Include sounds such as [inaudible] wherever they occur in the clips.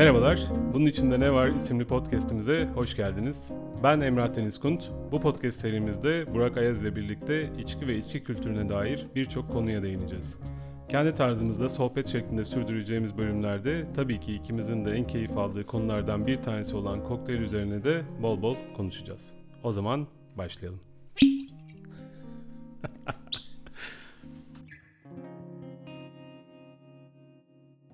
Merhabalar, Bunun içinde ne var isimli podcast'imize hoş geldiniz. Ben Emrah Deniz Kunt. Bu podcast serimizde Burak Ayaz ile birlikte içki ve içki kültürüne dair birçok konuya değineceğiz. Kendi tarzımızda sohbet şeklinde sürdüreceğimiz bölümlerde tabii ki ikimizin de en keyif aldığı konulardan bir tanesi olan kokteyl üzerine de bol bol konuşacağız. O zaman başlayalım. [laughs]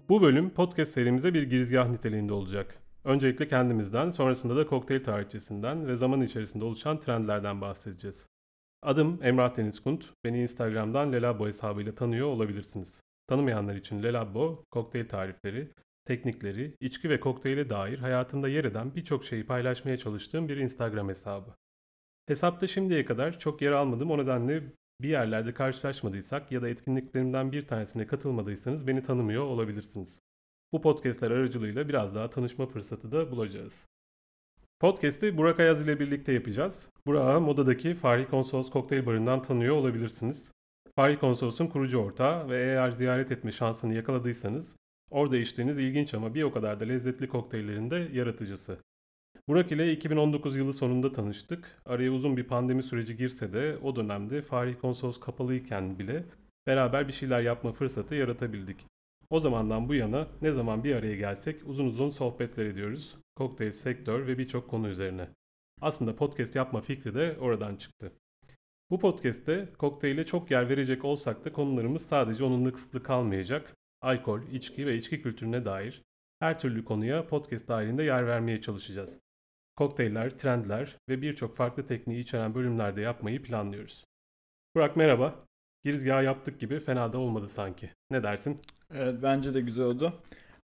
Bu bölüm podcast serimize bir girizgah niteliğinde olacak. Öncelikle kendimizden, sonrasında da kokteyl tarihçesinden ve zaman içerisinde oluşan trendlerden bahsedeceğiz. Adım Emrah Deniz Kunt. Beni Instagram'dan Lelabo hesabıyla tanıyor olabilirsiniz. Tanımayanlar için Lelabo, kokteyl tarifleri, teknikleri, içki ve kokteyle dair hayatımda yer eden birçok şeyi paylaşmaya çalıştığım bir Instagram hesabı. Hesapta şimdiye kadar çok yer almadım o nedenle bir yerlerde karşılaşmadıysak ya da etkinliklerimden bir tanesine katılmadıysanız beni tanımıyor olabilirsiniz. Bu podcastler aracılığıyla biraz daha tanışma fırsatı da bulacağız. Podcast'i Burak Ayaz ile birlikte yapacağız. Burak'ı Moda'daki Fahri Konsolos Kokteyl Barı'ndan tanıyor olabilirsiniz. Fahri Konsolos'un kurucu ortağı ve eğer ziyaret etme şansını yakaladıysanız orada içtiğiniz ilginç ama bir o kadar da lezzetli kokteyllerin de yaratıcısı. Burak ile 2019 yılı sonunda tanıştık. Araya uzun bir pandemi süreci girse de o dönemde Fahri Konsolos kapalıyken bile beraber bir şeyler yapma fırsatı yaratabildik. O zamandan bu yana ne zaman bir araya gelsek uzun uzun sohbetler ediyoruz. Kokteyl, sektör ve birçok konu üzerine. Aslında podcast yapma fikri de oradan çıktı. Bu podcast'te kokteyle çok yer verecek olsak da konularımız sadece onunla kısıtlı kalmayacak. Alkol, içki ve içki kültürüne dair her türlü konuya podcast dahilinde yer vermeye çalışacağız kokteyller, trendler ve birçok farklı tekniği içeren bölümlerde yapmayı planlıyoruz. Burak merhaba. Girizgah yaptık gibi fena da olmadı sanki. Ne dersin? Evet bence de güzel oldu.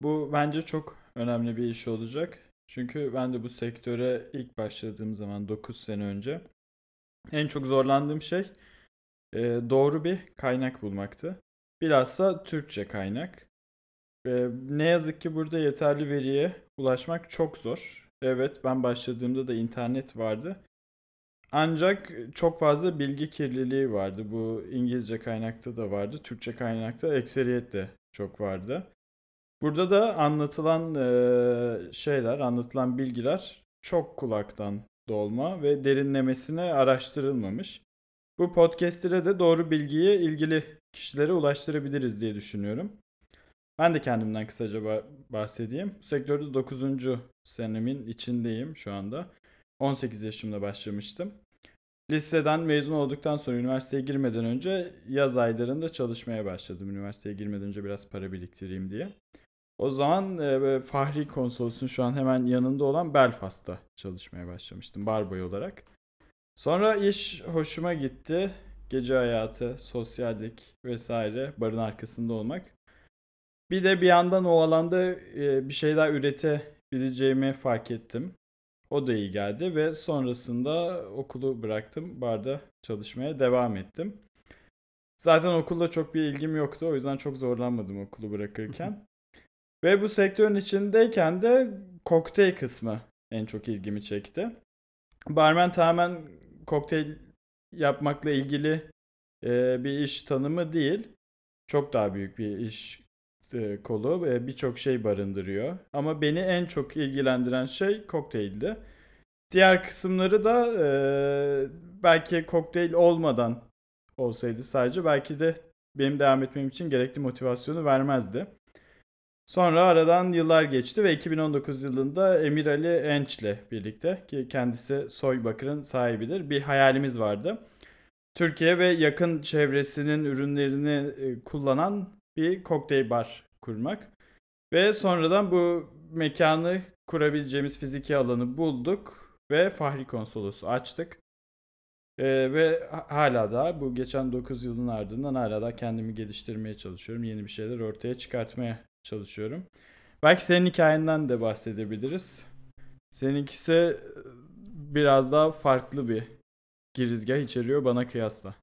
Bu bence çok önemli bir iş olacak. Çünkü ben de bu sektöre ilk başladığım zaman 9 sene önce en çok zorlandığım şey e, doğru bir kaynak bulmaktı. Bilhassa Türkçe kaynak. E, ne yazık ki burada yeterli veriye ulaşmak çok zor. Evet ben başladığımda da internet vardı. Ancak çok fazla bilgi kirliliği vardı. Bu İngilizce kaynakta da vardı. Türkçe kaynakta ekseriyet de çok vardı. Burada da anlatılan şeyler, anlatılan bilgiler çok kulaktan dolma ve derinlemesine araştırılmamış. Bu podcast'lere de doğru bilgiyi ilgili kişilere ulaştırabiliriz diye düşünüyorum. Ben de kendimden kısaca bahsedeyim. Bu sektörde 9. senemin içindeyim şu anda. 18 yaşımda başlamıştım. Liseden mezun olduktan sonra üniversiteye girmeden önce yaz aylarında çalışmaya başladım. Üniversiteye girmeden önce biraz para biriktireyim diye. O zaman e, Fahri Konsolos'un şu an hemen yanında olan Belfast'ta çalışmaya başlamıştım barboy olarak. Sonra iş hoşuma gitti. Gece hayatı, sosyallik vesaire barın arkasında olmak. Bir de bir yandan o alanda e, bir şeyler üretebileceğimi fark ettim. O da iyi geldi ve sonrasında okulu bıraktım. Barda çalışmaya devam ettim. Zaten okulda çok bir ilgim yoktu. O yüzden çok zorlanmadım okulu bırakırken. [laughs] ve bu sektörün içindeyken de kokteyl kısmı en çok ilgimi çekti. Barmen tamamen kokteyl yapmakla ilgili e, bir iş tanımı değil. Çok daha büyük bir iş e, kolu ve birçok şey barındırıyor. Ama beni en çok ilgilendiren şey kokteyldi. Diğer kısımları da e, belki kokteyl olmadan olsaydı sadece belki de benim devam etmem için gerekli motivasyonu vermezdi. Sonra aradan yıllar geçti ve 2019 yılında Emir Ali Enç ile birlikte ki kendisi Soy Bakır'ın sahibidir bir hayalimiz vardı. Türkiye ve yakın çevresinin ürünlerini e, kullanan bir kokteyl bar kurmak. Ve sonradan bu mekanı kurabileceğimiz fiziki alanı bulduk ve Fahri Konsolos'u açtık. Ee, ve hala da bu geçen 9 yılın ardından hala da kendimi geliştirmeye çalışıyorum. Yeni bir şeyler ortaya çıkartmaya çalışıyorum. Belki senin hikayenden de bahsedebiliriz. Seninkisi biraz daha farklı bir girizgah içeriyor bana kıyasla.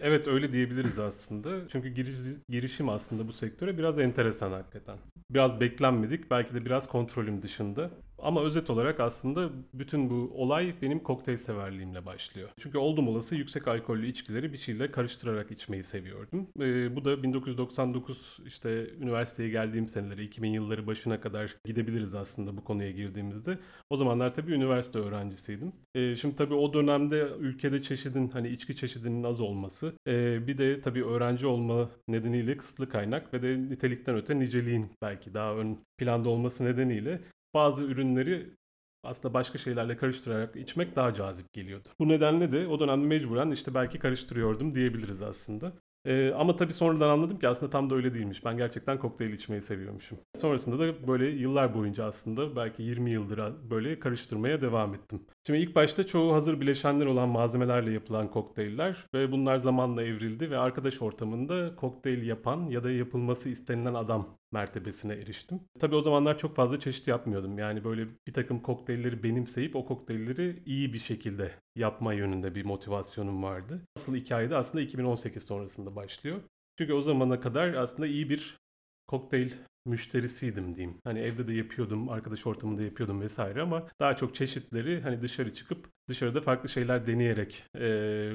Evet öyle diyebiliriz aslında. Çünkü giriş, girişim aslında bu sektöre biraz enteresan hakikaten. Biraz beklenmedik belki de biraz kontrolüm dışında. Ama özet olarak aslında bütün bu olay benim kokteyl severliğimle başlıyor. Çünkü oldum olası yüksek alkollü içkileri bir şeyle karıştırarak içmeyi seviyordum. Ee, bu da 1999 işte üniversiteye geldiğim seneleri 2000 yılları başına kadar gidebiliriz aslında bu konuya girdiğimizde. O zamanlar tabii üniversite öğrencisiydim. Ee, şimdi tabii o dönemde ülkede çeşidin hani içki çeşidinin az olması e, bir de tabii öğrenci olma nedeniyle kısıtlı kaynak ve de nitelikten öte niceliğin belki daha ön planda olması nedeniyle bazı ürünleri aslında başka şeylerle karıştırarak içmek daha cazip geliyordu. Bu nedenle de o dönemde mecburen işte belki karıştırıyordum diyebiliriz aslında. Ee, ama tabii sonradan anladım ki aslında tam da öyle değilmiş. Ben gerçekten kokteyl içmeyi seviyormuşum. Sonrasında da böyle yıllar boyunca aslında belki 20 yıldır böyle karıştırmaya devam ettim. Şimdi ilk başta çoğu hazır bileşenler olan malzemelerle yapılan kokteyller ve bunlar zamanla evrildi ve arkadaş ortamında kokteyl yapan ya da yapılması istenilen adam mertebesine eriştim. Tabii o zamanlar çok fazla çeşit yapmıyordum. Yani böyle bir takım kokteylleri benimseyip o kokteylleri iyi bir şekilde yapma yönünde bir motivasyonum vardı. Asıl hikaye de aslında 2018 sonrasında başlıyor. Çünkü o zamana kadar aslında iyi bir kokteyl müşterisiydim diyeyim. Hani evde de yapıyordum, arkadaş ortamında yapıyordum vesaire ama daha çok çeşitleri hani dışarı çıkıp dışarıda farklı şeyler deneyerek e,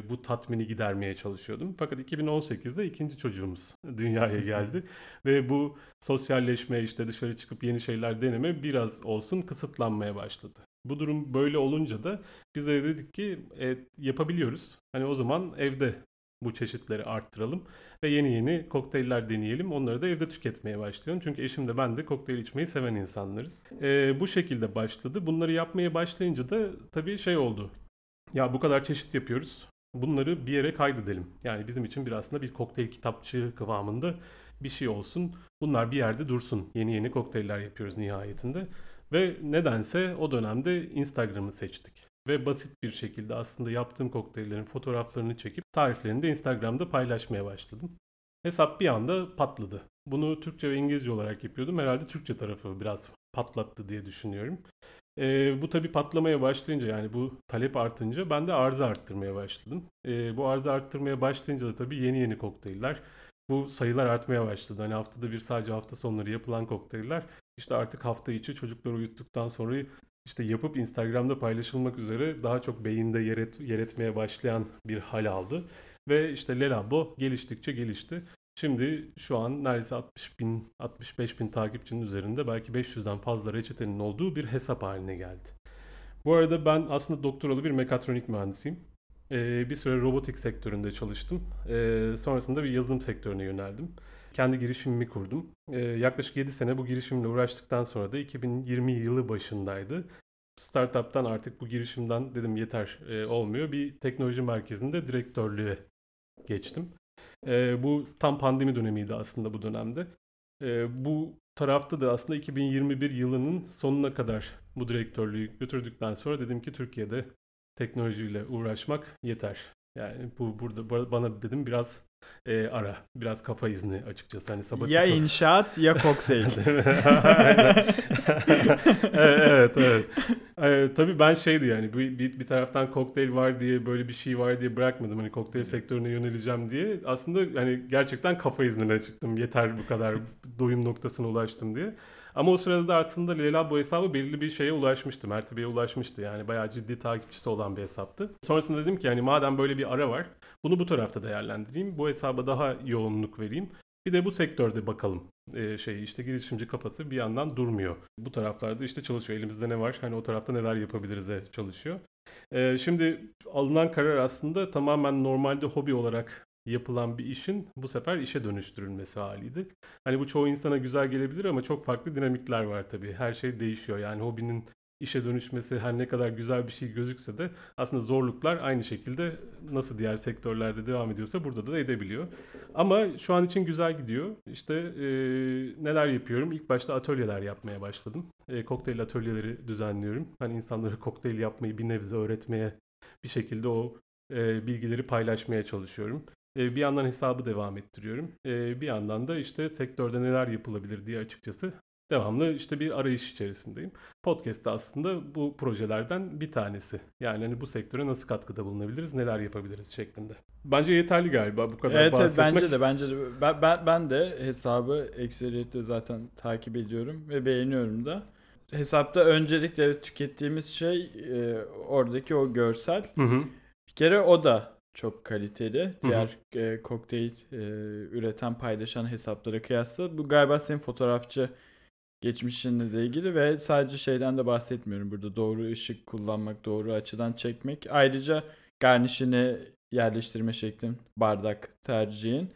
bu tatmini gidermeye çalışıyordum. Fakat 2018'de ikinci çocuğumuz [laughs] dünyaya geldi ve bu sosyalleşme işte dışarı çıkıp yeni şeyler deneme biraz olsun kısıtlanmaya başladı. Bu durum böyle olunca da biz de dedik ki e, yapabiliyoruz. Hani o zaman evde bu çeşitleri arttıralım ve yeni yeni kokteyller deneyelim. Onları da evde tüketmeye başlayalım. Çünkü eşim de ben de kokteyl içmeyi seven insanlarız. Ee, bu şekilde başladı. Bunları yapmaya başlayınca da tabii şey oldu. Ya bu kadar çeşit yapıyoruz. Bunları bir yere kaydedelim. Yani bizim için bir aslında bir kokteyl kitapçığı kıvamında bir şey olsun. Bunlar bir yerde dursun. Yeni yeni kokteyller yapıyoruz nihayetinde. Ve nedense o dönemde Instagram'ı seçtik ve basit bir şekilde aslında yaptığım kokteyllerin fotoğraflarını çekip tariflerini de Instagram'da paylaşmaya başladım. Hesap bir anda patladı. Bunu Türkçe ve İngilizce olarak yapıyordum. Herhalde Türkçe tarafı biraz patlattı diye düşünüyorum. E, bu tabi patlamaya başlayınca yani bu talep artınca ben de arzı arttırmaya başladım. E, bu arzı arttırmaya başlayınca da tabi yeni yeni kokteyller. Bu sayılar artmaya başladı. Hani haftada bir sadece hafta sonları yapılan kokteyller işte artık hafta içi çocukları uyuttuktan sonra işte yapıp Instagram'da paylaşılmak üzere daha çok beyinde yer, et, yer etmeye başlayan bir hal aldı. Ve işte Lelabo geliştikçe gelişti. Şimdi şu an neredeyse 60 bin, 65 bin takipçinin üzerinde belki 500'den fazla reçetenin olduğu bir hesap haline geldi. Bu arada ben aslında doktoralı bir mekatronik mühendisiyim. Ee, bir süre robotik sektöründe çalıştım. Ee, sonrasında bir yazılım sektörüne yöneldim kendi girişimimi kurdum. Ee, yaklaşık 7 sene bu girişimle uğraştıktan sonra da 2020 yılı başındaydı. Startup'tan artık bu girişimden dedim yeter e, olmuyor. Bir teknoloji merkezinde direktörlüğe geçtim. E, bu tam pandemi dönemiydi aslında bu dönemde. E, bu tarafta da aslında 2021 yılının sonuna kadar bu direktörlüğü götürdükten sonra dedim ki Türkiye'de teknolojiyle uğraşmak yeter. Yani bu burada bana dedim biraz e, ara. Biraz kafa izni açıkçası. Hani sabatik ya inşaat ya [laughs] kokteyl. [laughs] evet evet. Ee, tabii ben şeydi yani bir, bir, bir taraftan kokteyl var diye böyle bir şey var diye bırakmadım. Hani kokteyl sektörüne yöneleceğim diye. Aslında hani gerçekten kafa iznine çıktım. Yeter bu kadar doyum noktasına ulaştım diye. Ama o sırada da aslında Leyla bu hesabı belirli bir şeye ulaşmıştı. Mertebeye ulaşmıştı. Yani bayağı ciddi takipçisi olan bir hesaptı. Sonrasında dedim ki yani madem böyle bir ara var bunu bu tarafta değerlendireyim. Bu hesaba daha yoğunluk vereyim. Bir de bu sektörde bakalım. Ee, şey işte girişimci kafası bir yandan durmuyor. Bu taraflarda işte çalışıyor. Elimizde ne var? Hani o tarafta neler yapabiliriz de çalışıyor. Ee, şimdi alınan karar aslında tamamen normalde hobi olarak yapılan bir işin bu sefer işe dönüştürülmesi haliydi. Hani bu çoğu insana güzel gelebilir ama çok farklı dinamikler var tabii. Her şey değişiyor. Yani hobinin işe dönüşmesi her ne kadar güzel bir şey gözükse de aslında zorluklar aynı şekilde nasıl diğer sektörlerde devam ediyorsa burada da edebiliyor. Ama şu an için güzel gidiyor. İşte e, neler yapıyorum? İlk başta atölyeler yapmaya başladım. E, kokteyl atölyeleri düzenliyorum. Hani insanlara kokteyl yapmayı bir nebze öğretmeye bir şekilde o e, bilgileri paylaşmaya çalışıyorum. E, bir yandan hesabı devam ettiriyorum. E, bir yandan da işte sektörde neler yapılabilir diye açıkçası devamlı işte bir arayış içerisindeyim. Podcast da aslında bu projelerden bir tanesi. Yani hani bu sektöre nasıl katkıda bulunabiliriz, neler yapabiliriz şeklinde. Bence yeterli galiba bu kadar evet, bahsetmek. Evet bence de bence de ben, ben, ben de hesabı ekseriyetle zaten takip ediyorum ve beğeniyorum da. hesapta öncelikle tükettiğimiz şey e, oradaki o görsel. Hı hı. Bir kere o da çok kaliteli. hı. Diğer e, kokteyl e, üreten paylaşan hesaplara kıyasla. Bu galiba senin fotoğrafçı geçmişinle de ilgili ve sadece şeyden de bahsetmiyorum burada. Doğru ışık kullanmak, doğru açıdan çekmek. Ayrıca garnişini yerleştirme şeklin, bardak tercihin.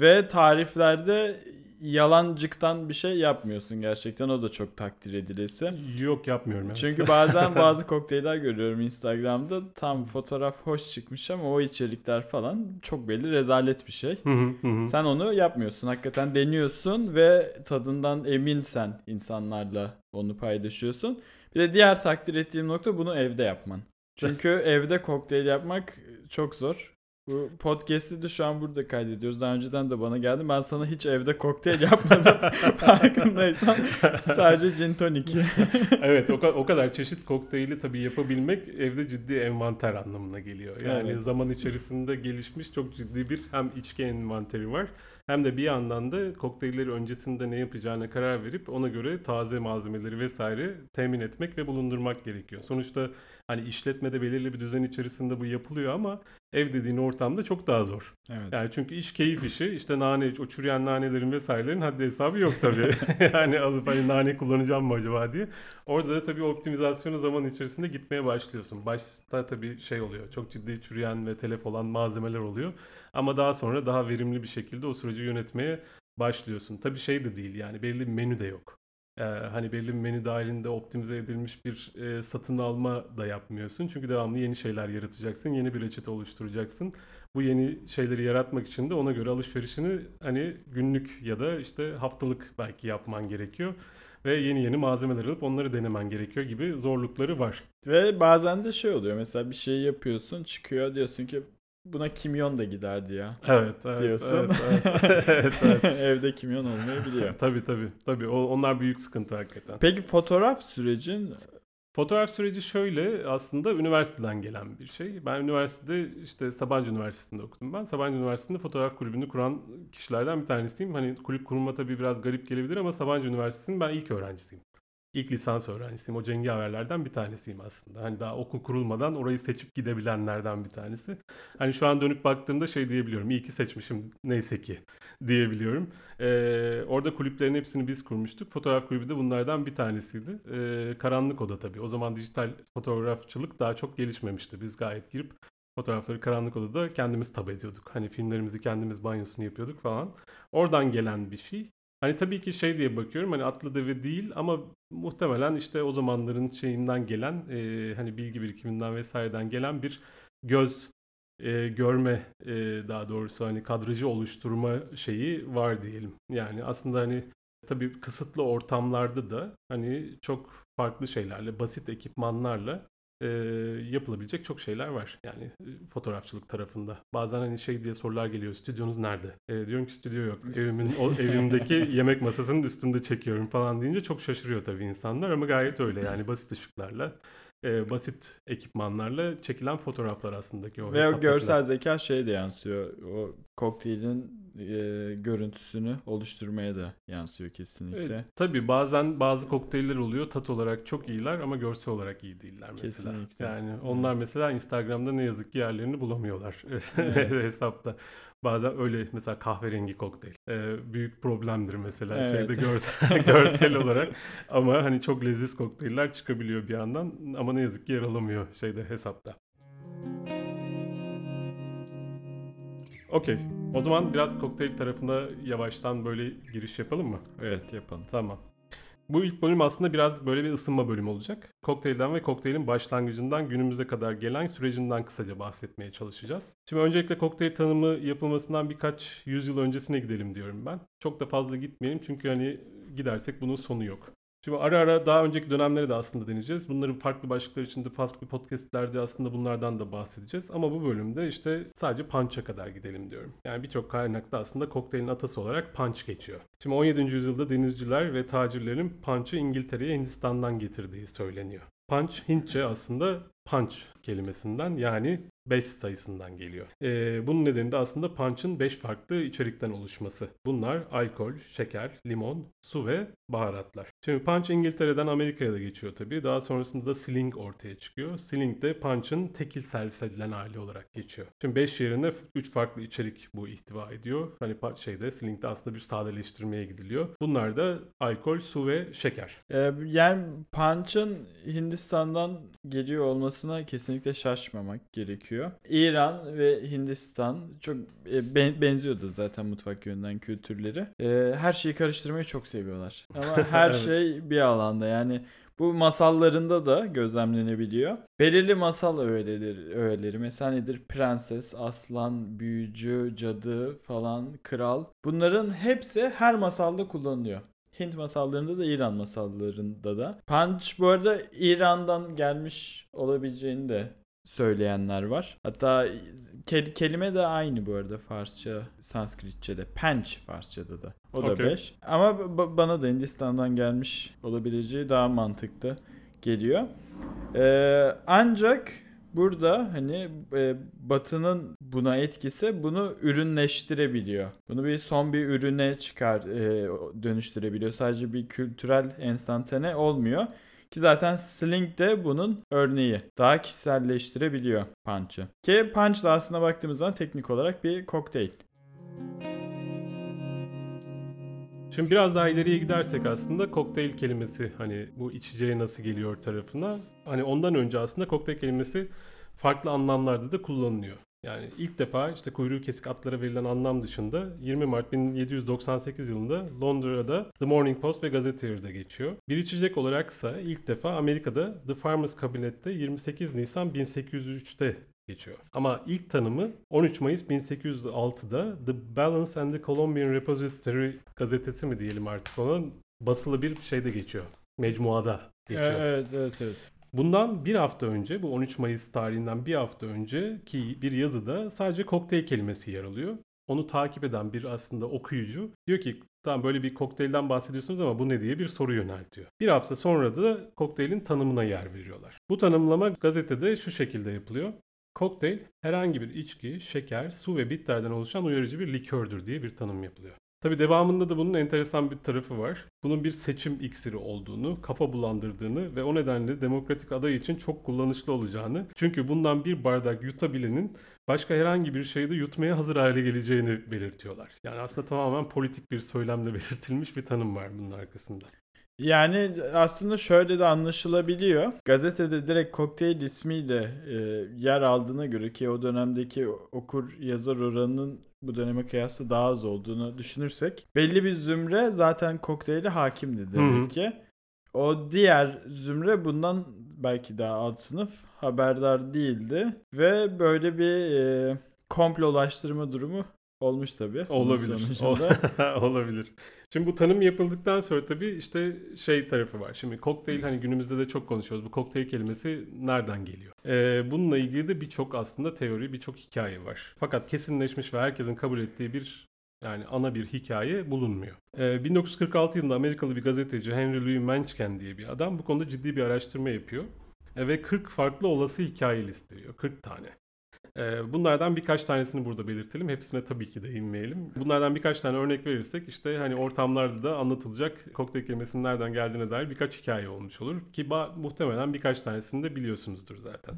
Ve tariflerde yalancıktan bir şey yapmıyorsun gerçekten. O da çok takdir edilesi. Yok yapmıyorum. Evet. Çünkü bazen [laughs] bazı kokteyller görüyorum Instagram'da. Tam fotoğraf hoş çıkmış ama o içerikler falan çok belli rezalet bir şey. Hı hı hı hı. Sen onu yapmıyorsun. Hakikaten deniyorsun ve tadından eminsen insanlarla onu paylaşıyorsun. Bir de diğer takdir ettiğim nokta bunu evde yapman. Çünkü [laughs] evde kokteyl yapmak çok zor. Bu podcast'i de şu an burada kaydediyoruz. Daha önceden de bana geldi. Ben sana hiç evde kokteyl yapmadım. [laughs] Farkındaysan sadece gin tonic. [laughs] evet o, ka- o kadar çeşit kokteyli tabii yapabilmek evde ciddi envanter anlamına geliyor. Yani Evet. zaman içerisinde gelişmiş çok ciddi bir hem içki envanteri var hem de bir yandan da kokteylleri öncesinde ne yapacağına karar verip ona göre taze malzemeleri vesaire temin etmek ve bulundurmak gerekiyor. Sonuçta hani işletmede belirli bir düzen içerisinde bu yapılıyor ama ev dediğin ortamda çok daha zor. Evet. Yani çünkü iş keyif işi. İşte nane, o çürüyen nanelerin vesairelerin haddi hesabı yok tabii. [laughs] yani alıp hani nane kullanacağım mı acaba diye. Orada da tabii optimizasyonu zaman içerisinde gitmeye başlıyorsun. Başta tabii şey oluyor. Çok ciddi çürüyen ve telef olan malzemeler oluyor. Ama daha sonra daha verimli bir şekilde o süreci yönetmeye başlıyorsun. Tabii şey de değil yani belli bir menü de yok. Ee, hani belli bir menü dahilinde optimize edilmiş bir e, satın alma da yapmıyorsun. Çünkü devamlı yeni şeyler yaratacaksın. Yeni bir reçete oluşturacaksın bu yeni şeyleri yaratmak için de ona göre alışverişini hani günlük ya da işte haftalık belki yapman gerekiyor ve yeni yeni malzemeler alıp onları denemen gerekiyor gibi zorlukları var. Ve bazen de şey oluyor. Mesela bir şey yapıyorsun çıkıyor diyorsun ki buna kimyon da giderdi ya. Evet, evet, Diyorsun. evet, evet, [laughs] evet, evet. [laughs] Evde kimyon olmayabiliyor. [laughs] tabii tabii. Tabii o, onlar büyük sıkıntı hakikaten. Peki fotoğraf sürecin Fotoğraf süreci şöyle aslında üniversiteden gelen bir şey. Ben üniversitede işte Sabancı Üniversitesi'nde okudum ben. Sabancı Üniversitesi'nde fotoğraf kulübünü kuran kişilerden bir tanesiyim. Hani kulüp kurma tabii biraz garip gelebilir ama Sabancı Üniversitesi'nin ben ilk öğrencisiyim. İlk lisans öğrencisiyim. O cengaverlerden bir tanesiyim aslında. Hani daha okul kurulmadan orayı seçip gidebilenlerden bir tanesi. Hani şu an dönüp baktığımda şey diyebiliyorum. İyi ki seçmişim neyse ki diyebiliyorum. Ee, orada kulüplerin hepsini biz kurmuştuk. Fotoğraf kulübü de bunlardan bir tanesiydi. Ee, karanlık oda tabii. O zaman dijital fotoğrafçılık daha çok gelişmemişti. Biz gayet girip fotoğrafları karanlık odada kendimiz tab ediyorduk. Hani filmlerimizi kendimiz banyosunu yapıyorduk falan. Oradan gelen bir şey. Hani tabii ki şey diye bakıyorum hani atlı deve değil ama muhtemelen işte o zamanların şeyinden gelen e, hani bilgi birikiminden vesaireden gelen bir göz e, görme e, daha doğrusu hani kadrajı oluşturma şeyi var diyelim. Yani aslında hani tabii kısıtlı ortamlarda da hani çok farklı şeylerle, basit ekipmanlarla e, yapılabilecek çok şeyler var. Yani e, fotoğrafçılık tarafında. Bazen hani şey diye sorular geliyor. Stüdyonuz nerede? E, diyorum ki stüdyo yok. Evimin o [laughs] evimdeki yemek masasının üstünde çekiyorum falan deyince çok şaşırıyor tabii insanlar ama gayet öyle yani basit ışıklarla e, basit ekipmanlarla çekilen fotoğraflar aslında ki o ve o görsel zeka şey de yansıyor. O kokteylin e, görüntüsünü oluşturmaya da yansıyor kesinlikle. Evet, tabii bazen bazı kokteyller oluyor tat olarak çok iyiler ama görsel olarak iyi değiller mesela. Kesinlikle. Yani onlar mesela Instagram'da ne yazık ki yerlerini bulamıyorlar [laughs] Evet. [laughs] hesapta. Bazen öyle mesela kahverengi kokteyl. Ee, büyük problemdir mesela Evet. şeyde [laughs] görsel, görsel olarak. Ama hani çok leziz kokteyller çıkabiliyor bir yandan ama ne yazık ki yer alamıyor şeyde hesapta. Okey. O zaman biraz kokteyl tarafına yavaştan böyle giriş yapalım mı? Evet yapalım. Tamam. Bu ilk bölüm aslında biraz böyle bir ısınma bölümü olacak. Kokteylden ve kokteylin başlangıcından günümüze kadar gelen sürecinden kısaca bahsetmeye çalışacağız. Şimdi öncelikle kokteyl tanımı yapılmasından birkaç yüzyıl öncesine gidelim diyorum ben. Çok da fazla gitmeyelim çünkü hani gidersek bunun sonu yok. Şimdi ara ara daha önceki dönemleri de aslında deneyeceğiz. Bunların farklı başlıklar içinde farklı podcastlerde aslında bunlardan da bahsedeceğiz. Ama bu bölümde işte sadece punch'a kadar gidelim diyorum. Yani birçok kaynakta aslında kokteylin atası olarak punch geçiyor. Şimdi 17. yüzyılda denizciler ve tacirlerin punch'ı İngiltere'ye Hindistan'dan getirdiği söyleniyor. Punch Hintçe aslında punch kelimesinden yani 5 sayısından geliyor. Ee, bunun nedeni de aslında punch'ın 5 farklı içerikten oluşması. Bunlar alkol, şeker, limon, su ve baharatlar. Şimdi punch İngiltere'den Amerika'ya da geçiyor tabii. Daha sonrasında da sling ortaya çıkıyor. Sling de punch'ın tekil servis edilen hali olarak geçiyor. Şimdi 5 yerine 3 farklı içerik bu ihtiva ediyor. Hani şeyde slingde aslında bir sadeleştirmeye gidiliyor. Bunlar da alkol, su ve şeker. Ee, yani punch'ın Hindistan'dan geliyor olmasına kesinlikle şaşmamak gerekiyor. İran ve Hindistan çok e, ben, benziyordu zaten mutfak yönünden kültürleri. E, her şeyi karıştırmayı çok seviyorlar. Ama [laughs] her Evet. şey bir alanda yani bu masallarında da gözlemlenebiliyor. Belirli masal öğeleri, öğeleri mesela nedir? Prenses, aslan, büyücü, cadı falan, kral. Bunların hepsi her masalda kullanılıyor. Hint masallarında da İran masallarında da. Punch bu arada İran'dan gelmiş olabileceğini de söyleyenler var. Hatta ke- kelime de aynı bu arada Farsça, Sanskritçe'de. Pench Farsça'da da. O da Okey. 5. Ama ba- bana da Hindistan'dan gelmiş olabileceği daha mantıklı geliyor. Ee, ancak burada hani e, Batı'nın buna etkisi bunu ürünleştirebiliyor. Bunu bir son bir ürüne çıkar e, dönüştürebiliyor. Sadece bir kültürel enstantane olmuyor. Ki zaten Sling de bunun örneği. Daha kişiselleştirebiliyor Punch'ı. Ki Punch da aslında baktığımız zaman teknik olarak bir kokteyl. Şimdi biraz daha ileriye gidersek aslında kokteyl kelimesi hani bu içeceğe nasıl geliyor tarafına. Hani ondan önce aslında kokteyl kelimesi farklı anlamlarda da kullanılıyor. Yani ilk defa işte kuyruğu kesik atlara verilen anlam dışında 20 Mart 1798 yılında Londra'da The Morning Post ve Gazetteer'de geçiyor. Bir içecek olaraksa ilk defa Amerika'da The Farmers Cabinet'te 28 Nisan 1803'te geçiyor. Ama ilk tanımı 13 Mayıs 1806'da The Balance and the Columbian Repository gazetesi mi diyelim artık onun basılı bir şeyde geçiyor. Mecmuada geçiyor. Evet evet evet. Bundan bir hafta önce, bu 13 Mayıs tarihinden bir hafta önce ki bir yazıda sadece kokteyl kelimesi yer alıyor. Onu takip eden bir aslında okuyucu diyor ki tamam böyle bir kokteylden bahsediyorsunuz ama bu ne diye bir soru yöneltiyor. Bir hafta sonra da kokteylin tanımına yer veriyorlar. Bu tanımlama gazetede şu şekilde yapılıyor. Kokteyl herhangi bir içki, şeker, su ve bitterden oluşan uyarıcı bir likördür diye bir tanım yapılıyor. Tabi devamında da bunun enteresan bir tarafı var. Bunun bir seçim iksiri olduğunu, kafa bulandırdığını ve o nedenle demokratik aday için çok kullanışlı olacağını, çünkü bundan bir bardak yutabilenin başka herhangi bir şeyi de yutmaya hazır hale geleceğini belirtiyorlar. Yani aslında tamamen politik bir söylemle [laughs] belirtilmiş bir tanım var bunun arkasında. Yani aslında şöyle de anlaşılabiliyor. Gazetede direkt kokteyl ismiyle e, yer aldığına göre ki o dönemdeki okur yazar oranının bu döneme kıyasla daha az olduğunu düşünürsek belli bir zümre zaten kokteyle hakimdi demek ki. O diğer zümre bundan belki daha alt sınıf haberdar değildi ve böyle bir e, komplolaştırma durumu olmuş tabii. Olabilir. sonucunda. [laughs] Olabilir. Şimdi bu tanım yapıldıktan sonra tabii işte şey tarafı var. Şimdi kokteyl hani günümüzde de çok konuşuyoruz. Bu kokteyl kelimesi nereden geliyor? Ee, bununla ilgili de birçok aslında teori, birçok hikaye var. Fakat kesinleşmiş ve herkesin kabul ettiği bir yani ana bir hikaye bulunmuyor. Ee, 1946 yılında Amerikalı bir gazeteci Henry Louis Mencken diye bir adam bu konuda ciddi bir araştırma yapıyor. E, ve 40 farklı olası hikaye listeliyor. 40 tane. Ee, Bunlardan birkaç tanesini burada belirtelim. Hepsine tabii ki değinmeyelim. Bunlardan birkaç tane örnek verirsek işte hani ortamlarda da anlatılacak kokteyl kelimesinin nereden geldiğine dair birkaç hikaye olmuş olur. Ki muhtemelen birkaç tanesini de biliyorsunuzdur zaten.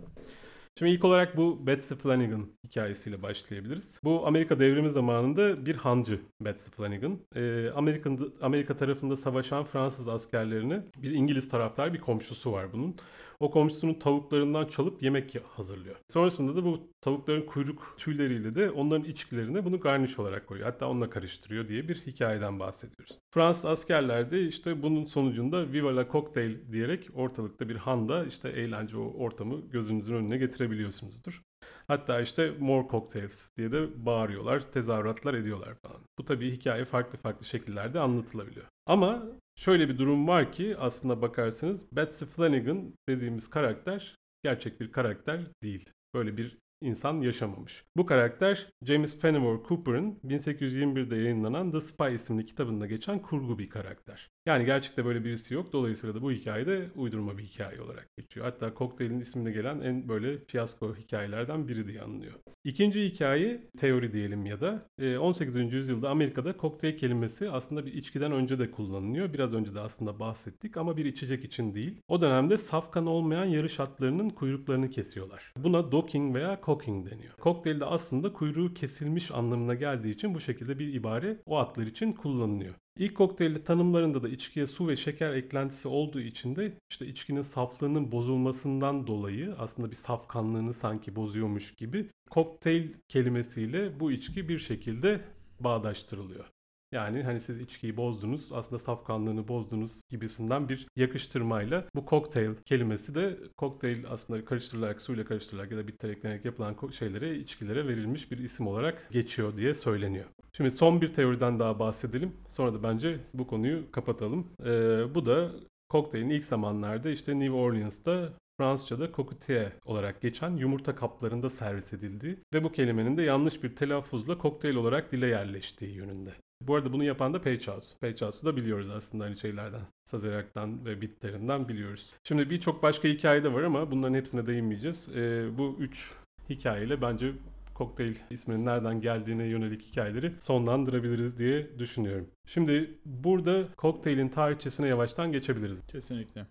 Şimdi ilk olarak bu Betsy Flanagan hikayesiyle başlayabiliriz. Bu Amerika devrimi zamanında bir hancı Betsy Flanagan. Ee, Amerika'nın Amerika tarafında savaşan Fransız askerlerini bir İngiliz taraftar bir komşusu var bunun. O komşusunun tavuklarından çalıp yemek hazırlıyor. Sonrasında da bu tavukların kuyruk tüyleriyle de onların içkilerine bunu garniş olarak koyuyor. Hatta onunla karıştırıyor diye bir hikayeden bahsediyoruz. Fransız askerler de işte bunun sonucunda Viva la Cocktail diyerek ortalıkta bir handa işte eğlence o ortamı gözünüzün önüne getirebiliyorsunuzdur. Hatta işte more cocktails diye de bağırıyorlar, tezahüratlar ediyorlar falan. Bu tabii hikaye farklı farklı şekillerde anlatılabiliyor. Ama şöyle bir durum var ki aslında bakarsanız Betsy Flanagan dediğimiz karakter gerçek bir karakter değil. Böyle bir insan yaşamamış. Bu karakter James Fenimore Cooper'ın 1821'de yayınlanan The Spy isimli kitabında geçen kurgu bir karakter. Yani gerçekte böyle birisi yok. Dolayısıyla da bu hikaye de uydurma bir hikaye olarak geçiyor. Hatta kokteylin ismine gelen en böyle fiyasko hikayelerden biri diye anılıyor. İkinci hikaye teori diyelim ya da 18. E, yüzyılda Amerika'da kokteyl kelimesi aslında bir içkiden önce de kullanılıyor. Biraz önce de aslında bahsettik ama bir içecek için değil. O dönemde safkan olmayan yarış atlarının kuyruklarını kesiyorlar. Buna docking veya cocking deniyor. Kokteylde aslında kuyruğu kesilmiş anlamına geldiği için bu şekilde bir ibare o atlar için kullanılıyor. İlk kokteyli tanımlarında da içkiye su ve şeker eklentisi olduğu için de işte içkinin saflığının bozulmasından dolayı aslında bir safkanlığını sanki bozuyormuş gibi kokteyl kelimesiyle bu içki bir şekilde bağdaştırılıyor. Yani hani siz içkiyi bozdunuz, aslında safkanlığını bozdunuz gibisinden bir yakıştırmayla bu kokteyl kelimesi de kokteyl aslında karıştırılarak, suyla karıştırılarak ya da bitter eklenerek yapılan şeylere, içkilere verilmiş bir isim olarak geçiyor diye söyleniyor. Şimdi son bir teoriden daha bahsedelim. Sonra da bence bu konuyu kapatalım. Ee, bu da kokteylin ilk zamanlarda işte New Orleans'ta Fransızca'da cocktail olarak geçen yumurta kaplarında servis edildiği ve bu kelimenin de yanlış bir telaffuzla kokteyl olarak dile yerleştiği yönünde. Bu arada bunu yapan da Page House. Page House'u da biliyoruz aslında hani şeylerden. Sazerak'tan ve Bitter'inden biliyoruz. Şimdi birçok başka hikaye de var ama bunların hepsine değinmeyeceğiz. Ee, bu üç hikayeyle bence kokteyl isminin nereden geldiğine yönelik hikayeleri sonlandırabiliriz diye düşünüyorum. Şimdi burada kokteylin tarihçesine yavaştan geçebiliriz. Kesinlikle.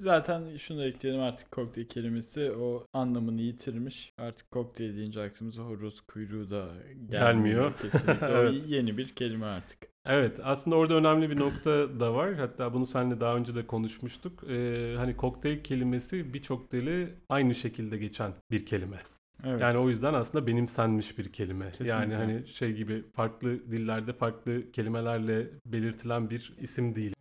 Zaten şunu da ekleyelim artık kokteyl kelimesi o anlamını yitirmiş. Artık kokteyl deyince aklımıza horoz kuyruğu da gelmiyor. gelmiyor. Kesinlikle [laughs] evet. o yeni bir kelime artık. Evet aslında orada önemli bir nokta da var. Hatta bunu seninle daha önce de konuşmuştuk. Ee, hani kokteyl kelimesi birçok dili aynı şekilde geçen bir kelime. Evet. Yani o yüzden aslında benimsenmiş bir kelime. Kesinlikle. Yani hani şey gibi farklı dillerde farklı kelimelerle belirtilen bir isim değil.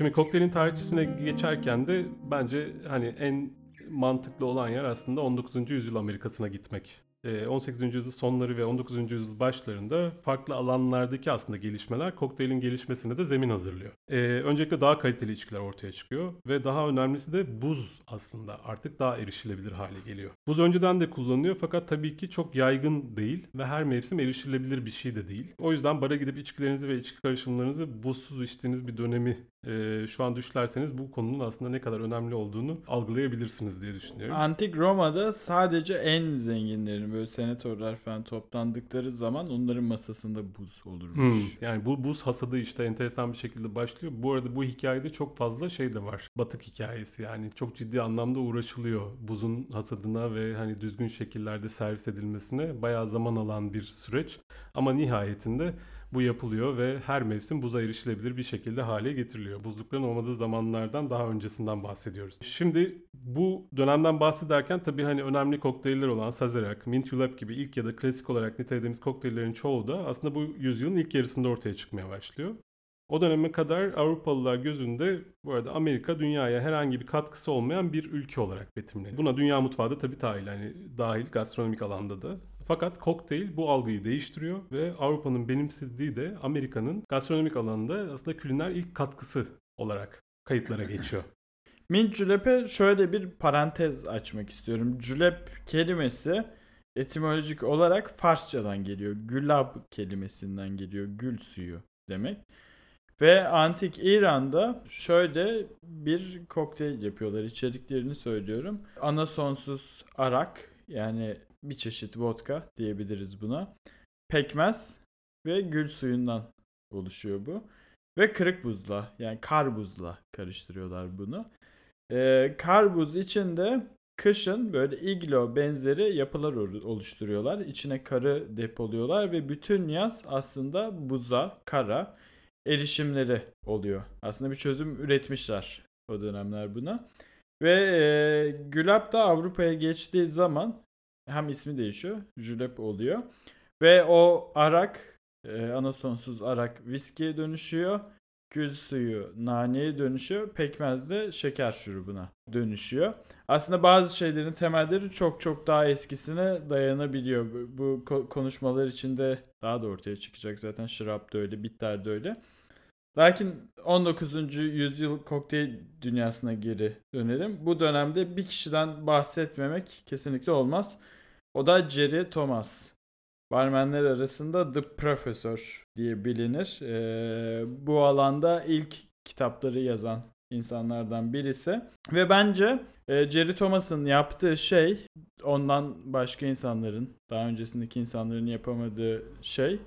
Şimdi kokteylin tarihçesine geçerken de bence hani en mantıklı olan yer aslında 19. yüzyıl Amerika'sına gitmek. 18. Ee, yüzyıl sonları ve 19. yüzyıl başlarında farklı alanlardaki aslında gelişmeler kokteylin gelişmesine de zemin hazırlıyor. Ee, öncelikle daha kaliteli içkiler ortaya çıkıyor ve daha önemlisi de buz aslında artık daha erişilebilir hale geliyor. Buz önceden de kullanılıyor fakat tabii ki çok yaygın değil ve her mevsim erişilebilir bir şey de değil. O yüzden bara gidip içkilerinizi ve içki karışımlarınızı buzsuz içtiğiniz bir dönemi e, şu an düşlerseniz bu konunun aslında ne kadar önemli olduğunu algılayabilirsiniz diye düşünüyorum. Antik Roma'da sadece en zenginlerin böyle senatörler falan toplandıkları zaman onların masasında buz olurmuş. Hmm, yani bu buz hasadı işte enteresan bir şekilde başlıyor. Bu arada bu hikayede çok fazla şey de var. Batık hikayesi yani çok ciddi anlamda uğraşılıyor buzun hasadına ve hani düzgün şekillerde servis edilmesine bayağı zaman alan bir süreç. Ama nihayetinde bu yapılıyor ve her mevsim buza erişilebilir bir şekilde hale getiriliyor. Buzlukların olmadığı zamanlardan daha öncesinden bahsediyoruz. Şimdi bu dönemden bahsederken tabii hani önemli kokteyller olan Sazerac, Mint Julep gibi ilk ya da klasik olarak nitelediğimiz kokteyllerin çoğu da aslında bu yüzyılın ilk yarısında ortaya çıkmaya başlıyor. O döneme kadar Avrupalılar gözünde bu arada Amerika dünyaya herhangi bir katkısı olmayan bir ülke olarak betimleniyor. Buna dünya mutfağı da tabii dahil. Yani dahil gastronomik alanda da. Fakat kokteyl bu algıyı değiştiriyor ve Avrupa'nın benimsediği de Amerika'nın gastronomik alanında aslında küliner ilk katkısı olarak kayıtlara geçiyor. [laughs] Mint julep'e şöyle bir parantez açmak istiyorum. Julep kelimesi etimolojik olarak Farsçadan geliyor. Gülab kelimesinden geliyor. Gül suyu demek. Ve antik İran'da şöyle bir kokteyl yapıyorlar. İçeriklerini söylüyorum. Anasonsuz arak yani bir çeşit vodka diyebiliriz buna. Pekmez ve gül suyundan oluşuyor bu. Ve kırık buzla yani kar buzla karıştırıyorlar bunu. Ee, kar buz içinde kışın böyle iglo benzeri yapılar oluşturuyorlar. İçine karı depoluyorlar ve bütün yaz aslında buza, kara erişimleri oluyor. Aslında bir çözüm üretmişler o dönemler buna. Ve e, Gülap da Avrupa'ya geçtiği zaman hem ismi değişiyor. Julep oluyor. Ve o arak e, anasonsuz arak viskiye dönüşüyor. Gül suyu naneye dönüşüyor. Pekmez de şeker şurubuna dönüşüyor. Aslında bazı şeylerin temelleri çok çok daha eskisine dayanabiliyor. Bu konuşmalar içinde daha da ortaya çıkacak zaten. Şırap da öyle, bitter de öyle. Lakin 19. yüzyıl kokteyl dünyasına geri dönelim. Bu dönemde bir kişiden bahsetmemek kesinlikle olmaz. O da Jerry Thomas. barmenler arasında The Professor diye bilinir. Ee, bu alanda ilk kitapları yazan insanlardan birisi. Ve bence e, Jerry Thomas'ın yaptığı şey ondan başka insanların, daha öncesindeki insanların yapamadığı şey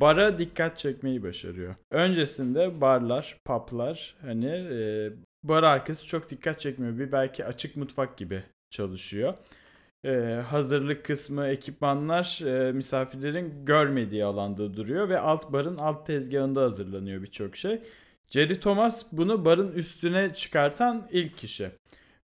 bara dikkat çekmeyi başarıyor. Öncesinde barlar, publar hani e, bar arkası çok dikkat çekmiyor. Bir belki açık mutfak gibi çalışıyor. E, hazırlık kısmı, ekipmanlar e, misafirlerin görmediği alanda duruyor ve alt barın alt tezgahında hazırlanıyor birçok şey. Jerry Thomas bunu barın üstüne çıkartan ilk kişi.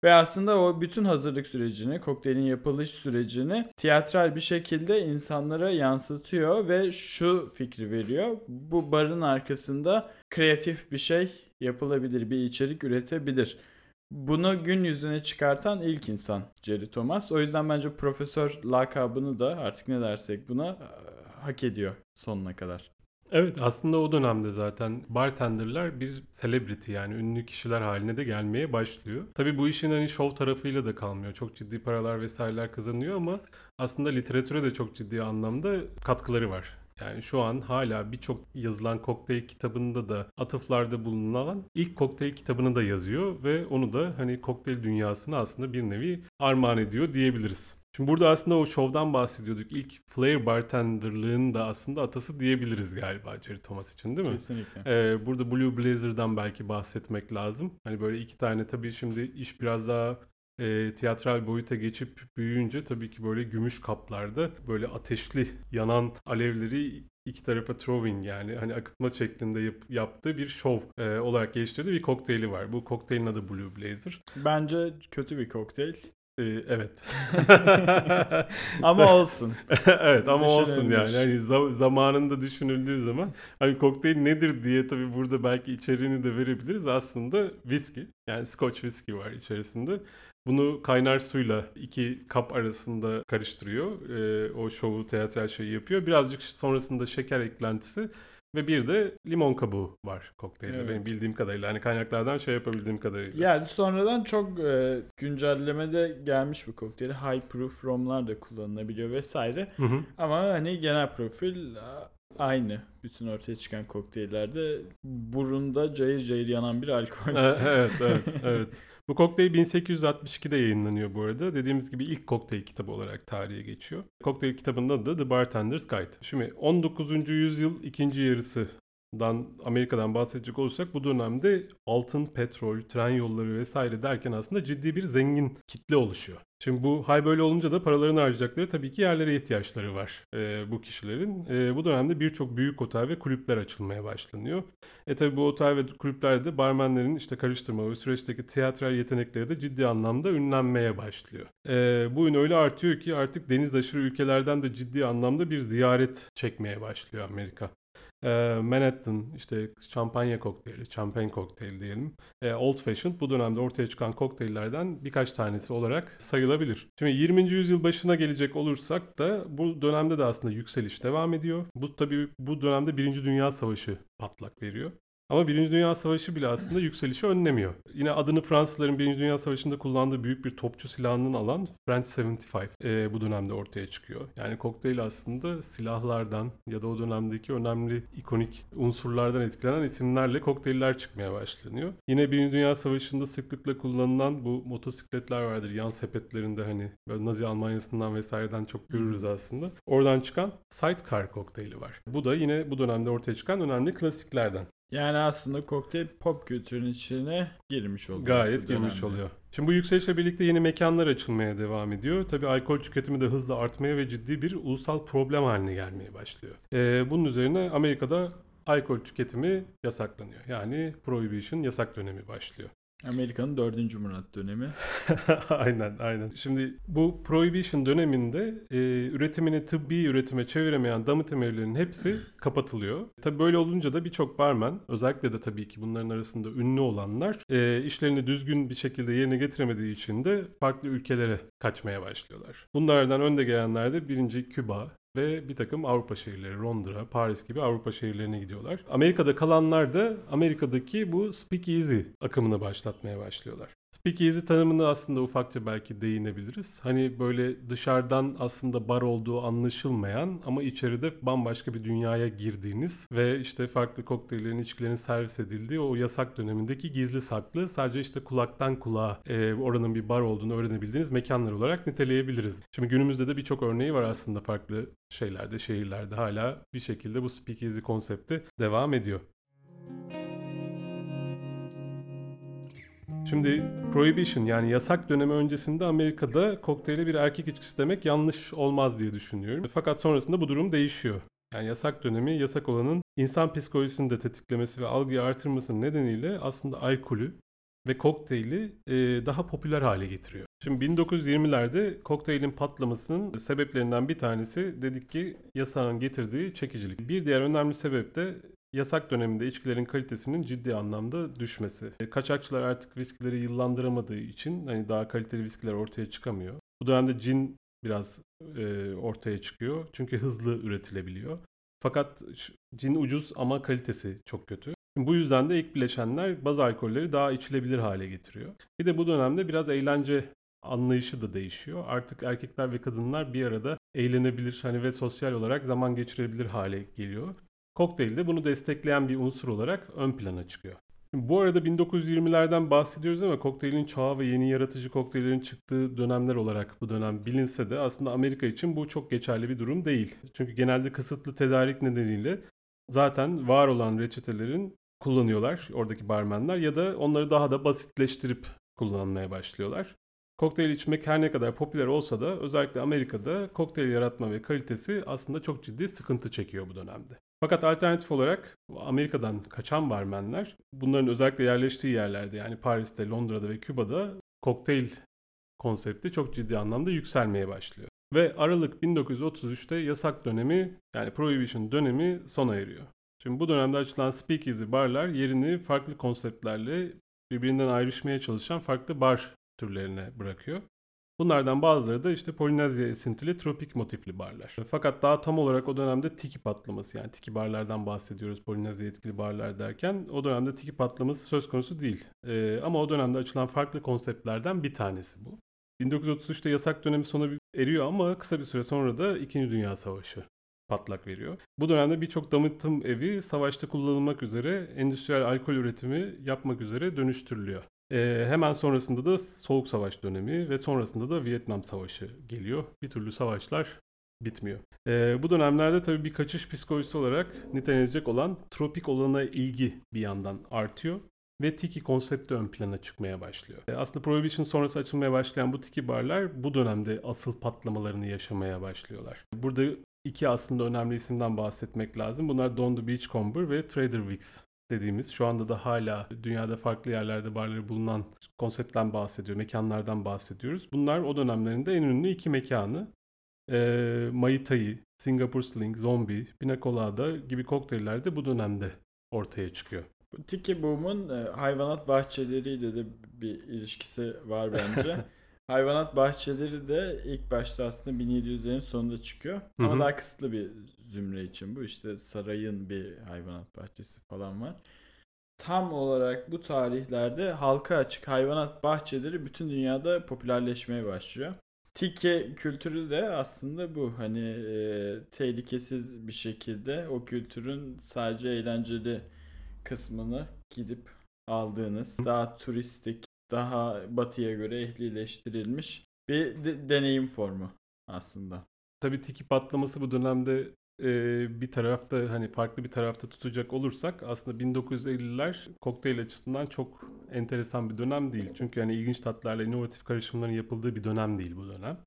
Ve aslında o bütün hazırlık sürecini, kokteylin yapılış sürecini tiyatral bir şekilde insanlara yansıtıyor ve şu fikri veriyor. Bu barın arkasında kreatif bir şey yapılabilir, bir içerik üretebilir. Bunu gün yüzüne çıkartan ilk insan Jerry Thomas. O yüzden bence profesör lakabını da artık ne dersek buna hak ediyor sonuna kadar. Evet aslında o dönemde zaten bartenderlar bir celebrity yani ünlü kişiler haline de gelmeye başlıyor. Tabi bu işin hani şov tarafıyla da kalmıyor. Çok ciddi paralar vesaireler kazanıyor ama aslında literatüre de çok ciddi anlamda katkıları var. Yani şu an hala birçok yazılan kokteyl kitabında da atıflarda bulunan ilk kokteyl kitabını da yazıyor ve onu da hani kokteyl dünyasına aslında bir nevi armağan ediyor diyebiliriz. Şimdi burada aslında o şovdan bahsediyorduk. İlk flair bartenderlığın da aslında atası diyebiliriz galiba Jerry Thomas için değil mi? Kesinlikle. Ee, burada Blue Blazer'dan belki bahsetmek lazım. Hani böyle iki tane tabii şimdi iş biraz daha e, tiyatral boyuta geçip büyüyünce tabii ki böyle gümüş kaplarda böyle ateşli yanan alevleri iki tarafa throwing yani hani akıtma şeklinde yap, yaptığı bir şov e, olarak geliştirdiği bir kokteyli var. Bu kokteylin adı Blue Blazer. Bence kötü bir kokteyl. Ee, evet. [laughs] ama olsun. [laughs] evet ama olsun yani. yani zamanında düşünüldüğü zaman hani kokteyl nedir diye tabii burada belki içeriğini de verebiliriz. Aslında viski yani scotch viski var içerisinde. Bunu kaynar suyla iki kap arasında karıştırıyor. Ee, o şovu teatral şeyi yapıyor. Birazcık sonrasında şeker eklentisi ve bir de limon kabuğu var kokteylde evet. benim bildiğim kadarıyla. Hani kaynaklardan şey yapabildiğim kadarıyla. Yani sonradan çok e, güncellemede gelmiş bu kokteyl. High proof romlar da kullanılabiliyor vesaire. Hı hı. Ama hani genel profil aynı. Bütün ortaya çıkan kokteyllerde burunda cayır cayır yanan bir alkol. [laughs] evet, evet, evet. [laughs] Bu kokteyl 1862'de yayınlanıyor bu arada. Dediğimiz gibi ilk kokteyl kitabı olarak tarihe geçiyor. Kokteyl kitabının adı The Bartender's Guide. Şimdi 19. yüzyıl ikinci yarısı Dan Amerika'dan bahsedecek olursak bu dönemde altın, petrol, tren yolları vesaire derken aslında ciddi bir zengin kitle oluşuyor. Şimdi bu hal böyle olunca da paralarını harcayacakları tabii ki yerlere ihtiyaçları var e, bu kişilerin. E, bu dönemde birçok büyük otel ve kulüpler açılmaya başlanıyor. E tabii bu otel ve kulüplerde barmenlerin işte karıştırma ve süreçteki tiyatral yetenekleri de ciddi anlamda ünlenmeye başlıyor. E, bu ün öyle artıyor ki artık deniz aşırı ülkelerden de ciddi anlamda bir ziyaret çekmeye başlıyor Amerika. Manhattan, işte şampanya kokteyli, champagne kokteyli diyelim. Old Fashioned bu dönemde ortaya çıkan kokteyllerden birkaç tanesi olarak sayılabilir. Şimdi 20. yüzyıl başına gelecek olursak da bu dönemde de aslında yükseliş devam ediyor. Bu tabii bu dönemde Birinci Dünya Savaşı patlak veriyor. Ama Birinci Dünya Savaşı bile aslında yükselişi önlemiyor. Yine adını Fransızların Birinci Dünya Savaşı'nda kullandığı büyük bir topçu silahının alan French 75 e, bu dönemde ortaya çıkıyor. Yani kokteyl aslında silahlardan ya da o dönemdeki önemli ikonik unsurlardan etkilenen isimlerle kokteyller çıkmaya başlanıyor. Yine Birinci Dünya Savaşı'nda sıklıkla kullanılan bu motosikletler vardır. Yan sepetlerinde hani Nazi Almanya'sından vesaireden çok görürüz aslında. Oradan çıkan sidecar kokteyli var. Bu da yine bu dönemde ortaya çıkan önemli klasiklerden. Yani aslında kokteyl pop kültürünün içine girmiş oluyor. Gayet girmiş oluyor. Şimdi bu yükselişle birlikte yeni mekanlar açılmaya devam ediyor. Tabii alkol tüketimi de hızla artmaya ve ciddi bir ulusal problem haline gelmeye başlıyor. Ee, bunun üzerine Amerika'da alkol tüketimi yasaklanıyor. Yani prohibition yasak dönemi başlıyor. Amerika'nın 4. Murat dönemi. [laughs] aynen aynen. Şimdi bu Prohibition döneminde e, üretimini tıbbi üretime çeviremeyen damıtım evlerinin hepsi kapatılıyor. Tabi böyle olunca da birçok barmen özellikle de tabii ki bunların arasında ünlü olanlar e, işlerini düzgün bir şekilde yerine getiremediği için de farklı ülkelere kaçmaya başlıyorlar. Bunlardan önde gelenler de birinci Küba, ve bir takım Avrupa şehirleri, Londra, Paris gibi Avrupa şehirlerine gidiyorlar. Amerika'da kalanlar da Amerika'daki bu speakeasy akımını başlatmaya başlıyorlar. Speakeasy tanımını aslında ufakça belki değinebiliriz. Hani böyle dışarıdan aslında bar olduğu anlaşılmayan ama içeride bambaşka bir dünyaya girdiğiniz ve işte farklı kokteyllerin, içkilerin servis edildiği o yasak dönemindeki gizli saklı sadece işte kulaktan kulağa e, oranın bir bar olduğunu öğrenebildiğiniz mekanlar olarak niteleyebiliriz. Şimdi günümüzde de birçok örneği var aslında farklı şeylerde, şehirlerde hala bir şekilde bu speakeasy konsepti devam ediyor. Şimdi Prohibition yani yasak dönemi öncesinde Amerika'da kokteyle bir erkek içkisi demek yanlış olmaz diye düşünüyorum. Fakat sonrasında bu durum değişiyor. Yani yasak dönemi yasak olanın insan psikolojisini de tetiklemesi ve algıyı artırması nedeniyle aslında alkolü ve kokteyli e, daha popüler hale getiriyor. Şimdi 1920'lerde kokteylin patlamasının sebeplerinden bir tanesi dedik ki yasağın getirdiği çekicilik. Bir diğer önemli sebep de yasak döneminde içkilerin kalitesinin ciddi anlamda düşmesi. E, kaçakçılar artık viskileri yıllandıramadığı için hani daha kaliteli viskiler ortaya çıkamıyor. Bu dönemde cin biraz e, ortaya çıkıyor. Çünkü hızlı üretilebiliyor. Fakat cin ucuz ama kalitesi çok kötü. Bu yüzden de ilk bileşenler baz alkolleri daha içilebilir hale getiriyor. Bir de bu dönemde biraz eğlence anlayışı da değişiyor. Artık erkekler ve kadınlar bir arada eğlenebilir hani ve sosyal olarak zaman geçirebilir hale geliyor. Kokteyl de bunu destekleyen bir unsur olarak ön plana çıkıyor. Bu arada 1920'lerden bahsediyoruz ama kokteylin çağı ve yeni yaratıcı kokteyllerin çıktığı dönemler olarak bu dönem bilinse de aslında Amerika için bu çok geçerli bir durum değil. Çünkü genelde kısıtlı tedarik nedeniyle zaten var olan reçetelerin kullanıyorlar oradaki barmenler ya da onları daha da basitleştirip kullanmaya başlıyorlar. Kokteyl içmek her ne kadar popüler olsa da özellikle Amerika'da kokteyl yaratma ve kalitesi aslında çok ciddi sıkıntı çekiyor bu dönemde. Fakat alternatif olarak Amerika'dan kaçan barmenler bunların özellikle yerleştiği yerlerde yani Paris'te, Londra'da ve Küba'da kokteyl konsepti çok ciddi anlamda yükselmeye başlıyor. Ve Aralık 1933'te yasak dönemi yani Prohibition dönemi sona eriyor. Şimdi bu dönemde açılan speakeasy barlar yerini farklı konseptlerle birbirinden ayrışmaya çalışan farklı bar türlerine bırakıyor. Bunlardan bazıları da işte Polinezya esintili tropik motifli barlar. Fakat daha tam olarak o dönemde tiki patlaması yani tiki barlardan bahsediyoruz Polinezya etkili barlar derken o dönemde tiki patlaması söz konusu değil. Ee, ama o dönemde açılan farklı konseptlerden bir tanesi bu. 1933'te yasak dönemi sona eriyor ama kısa bir süre sonra da 2. Dünya Savaşı patlak veriyor. Bu dönemde birçok damıtım evi savaşta kullanılmak üzere endüstriyel alkol üretimi yapmak üzere dönüştürülüyor. Ee, hemen sonrasında da Soğuk Savaş dönemi ve sonrasında da Vietnam Savaşı geliyor. Bir türlü savaşlar bitmiyor. Ee, bu dönemlerde tabii bir kaçış psikolojisi olarak nitelenilecek olan tropik olana ilgi bir yandan artıyor ve tiki konsepti ön plana çıkmaya başlıyor. Ee, aslında Prohibition sonrası açılmaya başlayan bu tiki barlar bu dönemde asıl patlamalarını yaşamaya başlıyorlar. Burada iki aslında önemli isimden bahsetmek lazım. Bunlar Don the Beachcomber ve Trader Vicks dediğimiz şu anda da hala dünyada farklı yerlerde barları bulunan konseptten bahsediyor, mekanlardan bahsediyoruz. Bunlar o dönemlerinde en ünlü iki mekanı. E, Mai Tai, Singapore Sling, Zombie, Pina Colada gibi kokteyller de bu dönemde ortaya çıkıyor. Tiki Boom'un e, hayvanat bahçeleriyle de bir ilişkisi var bence. [laughs] hayvanat bahçeleri de ilk başta aslında 1700'lerin sonunda çıkıyor. Ama daha kısıtlı bir zümre için bu. işte sarayın bir hayvanat bahçesi falan var. Tam olarak bu tarihlerde halka açık hayvanat bahçeleri bütün dünyada popülerleşmeye başlıyor. Tike kültürü de aslında bu. Hani e, tehlikesiz bir şekilde o kültürün sadece eğlenceli kısmını gidip aldığınız, daha turistik, daha batıya göre ehlileştirilmiş bir de- deneyim formu aslında. Tabii tiki patlaması bu dönemde e, bir tarafta hani farklı bir tarafta tutacak olursak aslında 1950'ler kokteyl açısından çok enteresan bir dönem değil. Çünkü hani ilginç tatlarla inovatif karışımların yapıldığı bir dönem değil bu dönem.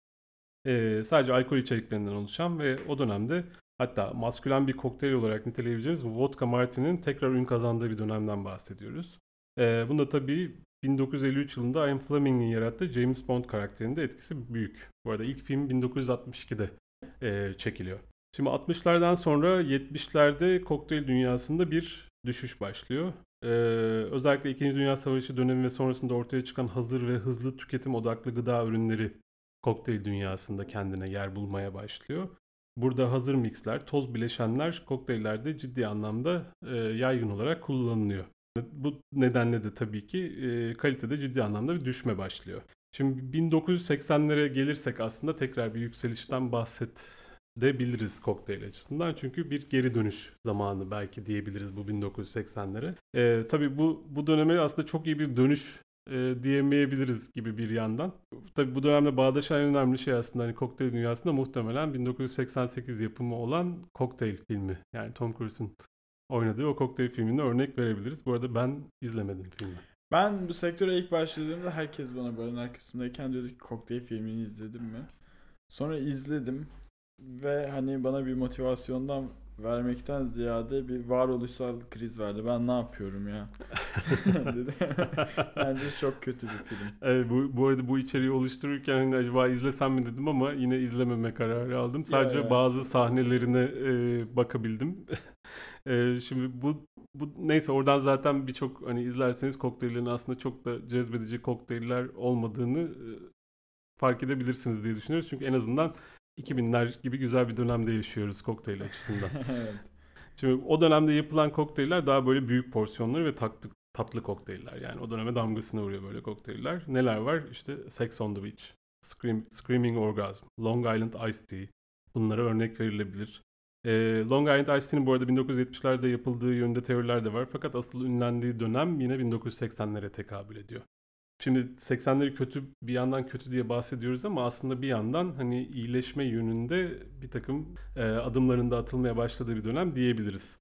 E, sadece alkol içeriklerinden oluşan ve o dönemde hatta maskülen bir kokteyl olarak niteleyebileceğimiz vodka martinin tekrar ün kazandığı bir dönemden bahsediyoruz. E, bunda tabii 1953 yılında Ian Fleming'in yarattığı James Bond karakterinde etkisi büyük. Bu arada ilk film 1962'de e, çekiliyor. Şimdi 60'lardan sonra 70'lerde kokteyl dünyasında bir düşüş başlıyor. Ee, özellikle 2. Dünya Savaşı dönemi ve sonrasında ortaya çıkan hazır ve hızlı tüketim odaklı gıda ürünleri kokteyl dünyasında kendine yer bulmaya başlıyor. Burada hazır mixler, toz bileşenler kokteyllerde ciddi anlamda e, yaygın olarak kullanılıyor. Bu nedenle de tabii ki e, kalitede ciddi anlamda bir düşme başlıyor. Şimdi 1980'lere gelirsek aslında tekrar bir yükselişten bahsedebiliriz kokteyl açısından. Çünkü bir geri dönüş zamanı belki diyebiliriz bu 1980'lere. E, tabii bu, bu döneme aslında çok iyi bir dönüş e, diyemeyebiliriz gibi bir yandan. Tabii bu dönemde bağdaşan önemli şey aslında hani kokteyl dünyasında muhtemelen 1988 yapımı olan Kokteyl filmi. Yani Tom Cruise'un oynadığı o kokteyl filmine örnek verebiliriz. Bu arada ben izlemedim filmi. Ben bu sektöre ilk başladığımda herkes bana böyle arkasındayken diyordu ki kokteyl filmini izledim mi? Sonra izledim ve hani bana bir motivasyondan vermekten ziyade bir varoluşsal kriz verdi. Ben ne yapıyorum ya? [laughs] dedi. [laughs] Bence çok kötü bir film. Evet, bu, bu arada bu içeriği oluştururken hani acaba izlesem mi dedim ama yine izlememe kararı aldım. Sadece ya. bazı sahnelerine e, bakabildim. [laughs] e, şimdi bu, bu neyse oradan zaten birçok hani izlerseniz kokteyllerin aslında çok da cezbedici kokteyller olmadığını e, fark edebilirsiniz diye düşünüyoruz. Çünkü en azından 2000'ler gibi güzel bir dönemde yaşıyoruz kokteyl açısından. [laughs] evet. Şimdi o dönemde yapılan kokteyller daha böyle büyük porsiyonları ve tatlı, tatlı kokteyller. Yani o döneme damgasını vuruyor böyle kokteyller. Neler var? İşte Sex on the Beach, Scream, Screaming Orgasm, Long Island Iced Tea. Bunlara örnek verilebilir. Ee, Long Island Iced Tea'nin bu arada 1970'lerde yapıldığı yönünde teoriler de var. Fakat asıl ünlendiği dönem yine 1980'lere tekabül ediyor. Şimdi 80'leri kötü bir yandan kötü diye bahsediyoruz ama aslında bir yandan hani iyileşme yönünde bir takım e, adımlarında atılmaya başladığı bir dönem diyebiliriz.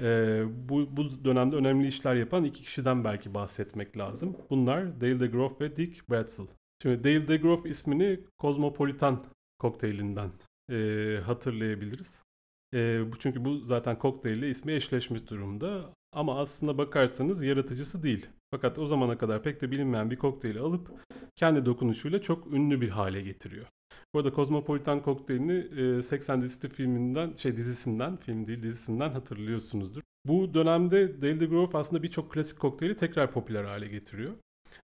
E, bu, bu dönemde önemli işler yapan iki kişiden belki bahsetmek lazım. Bunlar Dale DeGroff ve Dick Bratzel. Şimdi Dale DeGroff ismini Kozmopolitan kokteylinden e, hatırlayabiliriz. E, bu çünkü bu zaten kokteyle ismi eşleşmiş durumda. Ama aslında bakarsanız yaratıcısı değil. Fakat o zamana kadar pek de bilinmeyen bir kokteyli alıp kendi dokunuşuyla çok ünlü bir hale getiriyor. Bu arada Kozmopolitan kokteylini e, 80 dizisi filminden, şey dizisinden, film değil dizisinden hatırlıyorsunuzdur. Bu dönemde Dale DeGroff aslında birçok klasik kokteyli tekrar popüler hale getiriyor.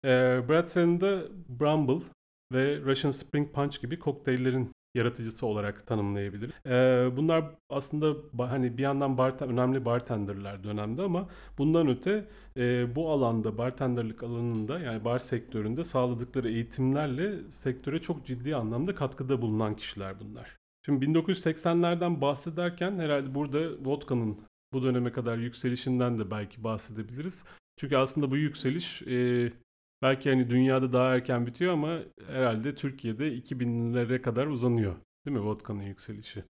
E, Brad Sand'da Bramble ve Russian Spring Punch gibi kokteyllerin yaratıcısı olarak tanımlayabilir. Ee, bunlar aslında hani bir yandan barten, önemli bartenderler dönemde ama bundan öte e, bu alanda bartenderlik alanında yani bar sektöründe sağladıkları eğitimlerle sektöre çok ciddi anlamda katkıda bulunan kişiler bunlar. Şimdi 1980'lerden bahsederken herhalde burada vodka'nın bu döneme kadar yükselişinden de belki bahsedebiliriz. Çünkü aslında bu yükseliş e, Belki hani dünyada daha erken bitiyor ama herhalde Türkiye'de 2000'lere kadar uzanıyor. Değil mi vodka'nın yükselişi?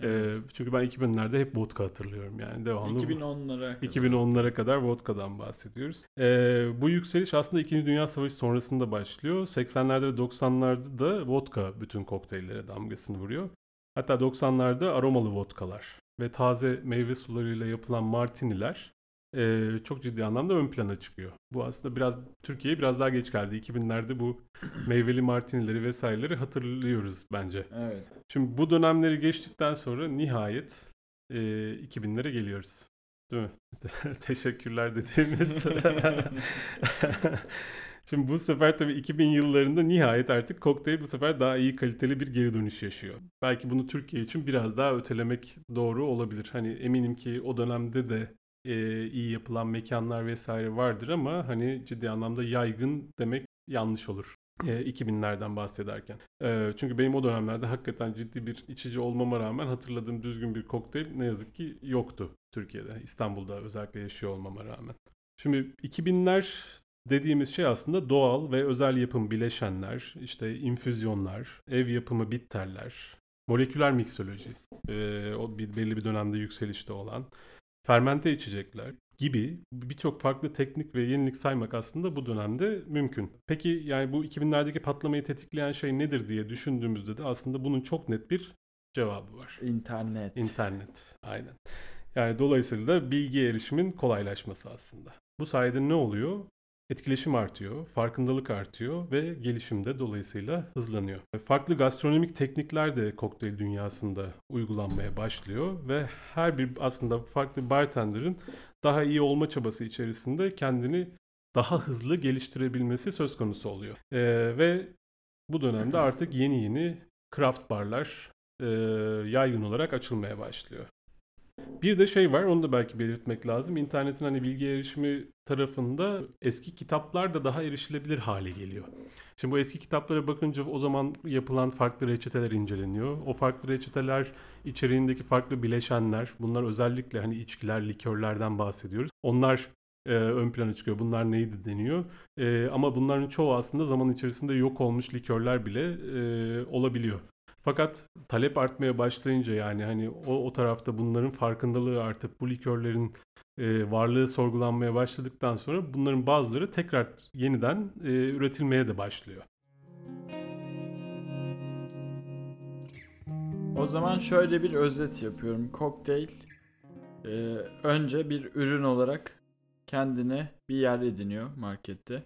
Evet. Ee, çünkü ben 2000'lerde hep vodka hatırlıyorum yani devamlı. 2010'lara kadar. 2010'lara kadar vodka'dan bahsediyoruz. Ee, bu yükseliş aslında 2. Dünya Savaşı sonrasında başlıyor. 80'lerde ve 90'larda da vodka bütün kokteyllere damgasını vuruyor. Hatta 90'larda aromalı vodkalar ve taze meyve sularıyla yapılan martiniler e, çok ciddi anlamda ön plana çıkıyor. Bu aslında biraz Türkiye'ye biraz daha geç geldi. 2000'lerde bu meyveli martinileri vesaireleri hatırlıyoruz bence. Evet. Şimdi bu dönemleri geçtikten sonra nihayet e, 2000'lere geliyoruz. Değil mi? [laughs] Teşekkürler dediğimiz. [laughs] Şimdi bu sefer tabii 2000 yıllarında nihayet artık kokteyl bu sefer daha iyi kaliteli bir geri dönüş yaşıyor. Belki bunu Türkiye için biraz daha ötelemek doğru olabilir. Hani eminim ki o dönemde de e, iyi yapılan mekanlar vesaire vardır ama hani ciddi anlamda yaygın demek yanlış olur. E, 2000'lerden bahsederken. E, çünkü benim o dönemlerde hakikaten ciddi bir içici olmama rağmen hatırladığım düzgün bir kokteyl ne yazık ki yoktu Türkiye'de. İstanbul'da özellikle yaşıyor olmama rağmen. Şimdi 2000'ler dediğimiz şey aslında doğal ve özel yapım bileşenler, işte infüzyonlar, ev yapımı bitterler, moleküler miksoloji, e, o bir, belli bir dönemde yükselişte olan fermente içecekler gibi birçok farklı teknik ve yenilik saymak aslında bu dönemde mümkün. Peki yani bu 2000'lerdeki patlamayı tetikleyen şey nedir diye düşündüğümüzde de aslında bunun çok net bir cevabı var. İnternet. İnternet. Aynen. Yani dolayısıyla da bilgi erişimin kolaylaşması aslında. Bu sayede ne oluyor? Etkileşim artıyor, farkındalık artıyor ve gelişim de dolayısıyla hızlanıyor. Farklı gastronomik teknikler de kokteyl dünyasında uygulanmaya başlıyor ve her bir aslında farklı bartender'ın daha iyi olma çabası içerisinde kendini daha hızlı geliştirebilmesi söz konusu oluyor. Ee, ve bu dönemde artık yeni yeni craft barlar e, yaygın olarak açılmaya başlıyor. Bir de şey var onu da belki belirtmek lazım. İnternetin hani bilgi erişimi tarafında eski kitaplar da daha erişilebilir hale geliyor. Şimdi bu eski kitaplara bakınca o zaman yapılan farklı reçeteler inceleniyor. O farklı reçeteler içeriğindeki farklı bileşenler, bunlar özellikle hani içkiler, likörlerden bahsediyoruz. Onlar e, ön plana çıkıyor. Bunlar neydi deniyor. E, ama bunların çoğu aslında zaman içerisinde yok olmuş likörler bile e, olabiliyor. Fakat talep artmaya başlayınca yani hani o, o tarafta bunların farkındalığı artıp bu likörlerin e, varlığı sorgulanmaya başladıktan sonra bunların bazıları tekrar yeniden e, üretilmeye de başlıyor. O zaman şöyle bir özet yapıyorum. Kokteyl e, önce bir ürün olarak kendine bir yer ediniyor markette.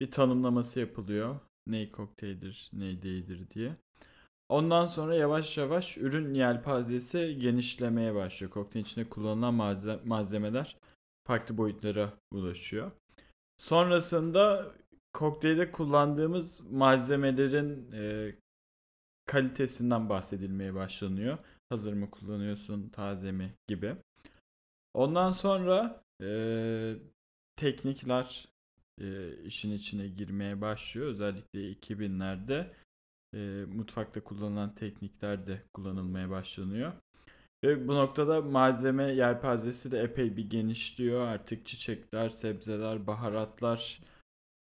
Bir tanımlaması yapılıyor. Ney kokteyldir, ney değildir diye. Ondan sonra yavaş yavaş ürün yelpazesi genişlemeye başlıyor. Kokteyl içinde kullanılan malzemeler farklı boyutlara ulaşıyor. Sonrasında kokteylde kullandığımız malzemelerin e, kalitesinden bahsedilmeye başlanıyor. Hazır mı kullanıyorsun, taze mi gibi. Ondan sonra e, teknikler e, işin içine girmeye başlıyor. Özellikle 2000'lerde e, mutfakta kullanılan teknikler de kullanılmaya başlanıyor. Ve bu noktada malzeme yelpazesi de epey bir genişliyor. Artık çiçekler, sebzeler, baharatlar,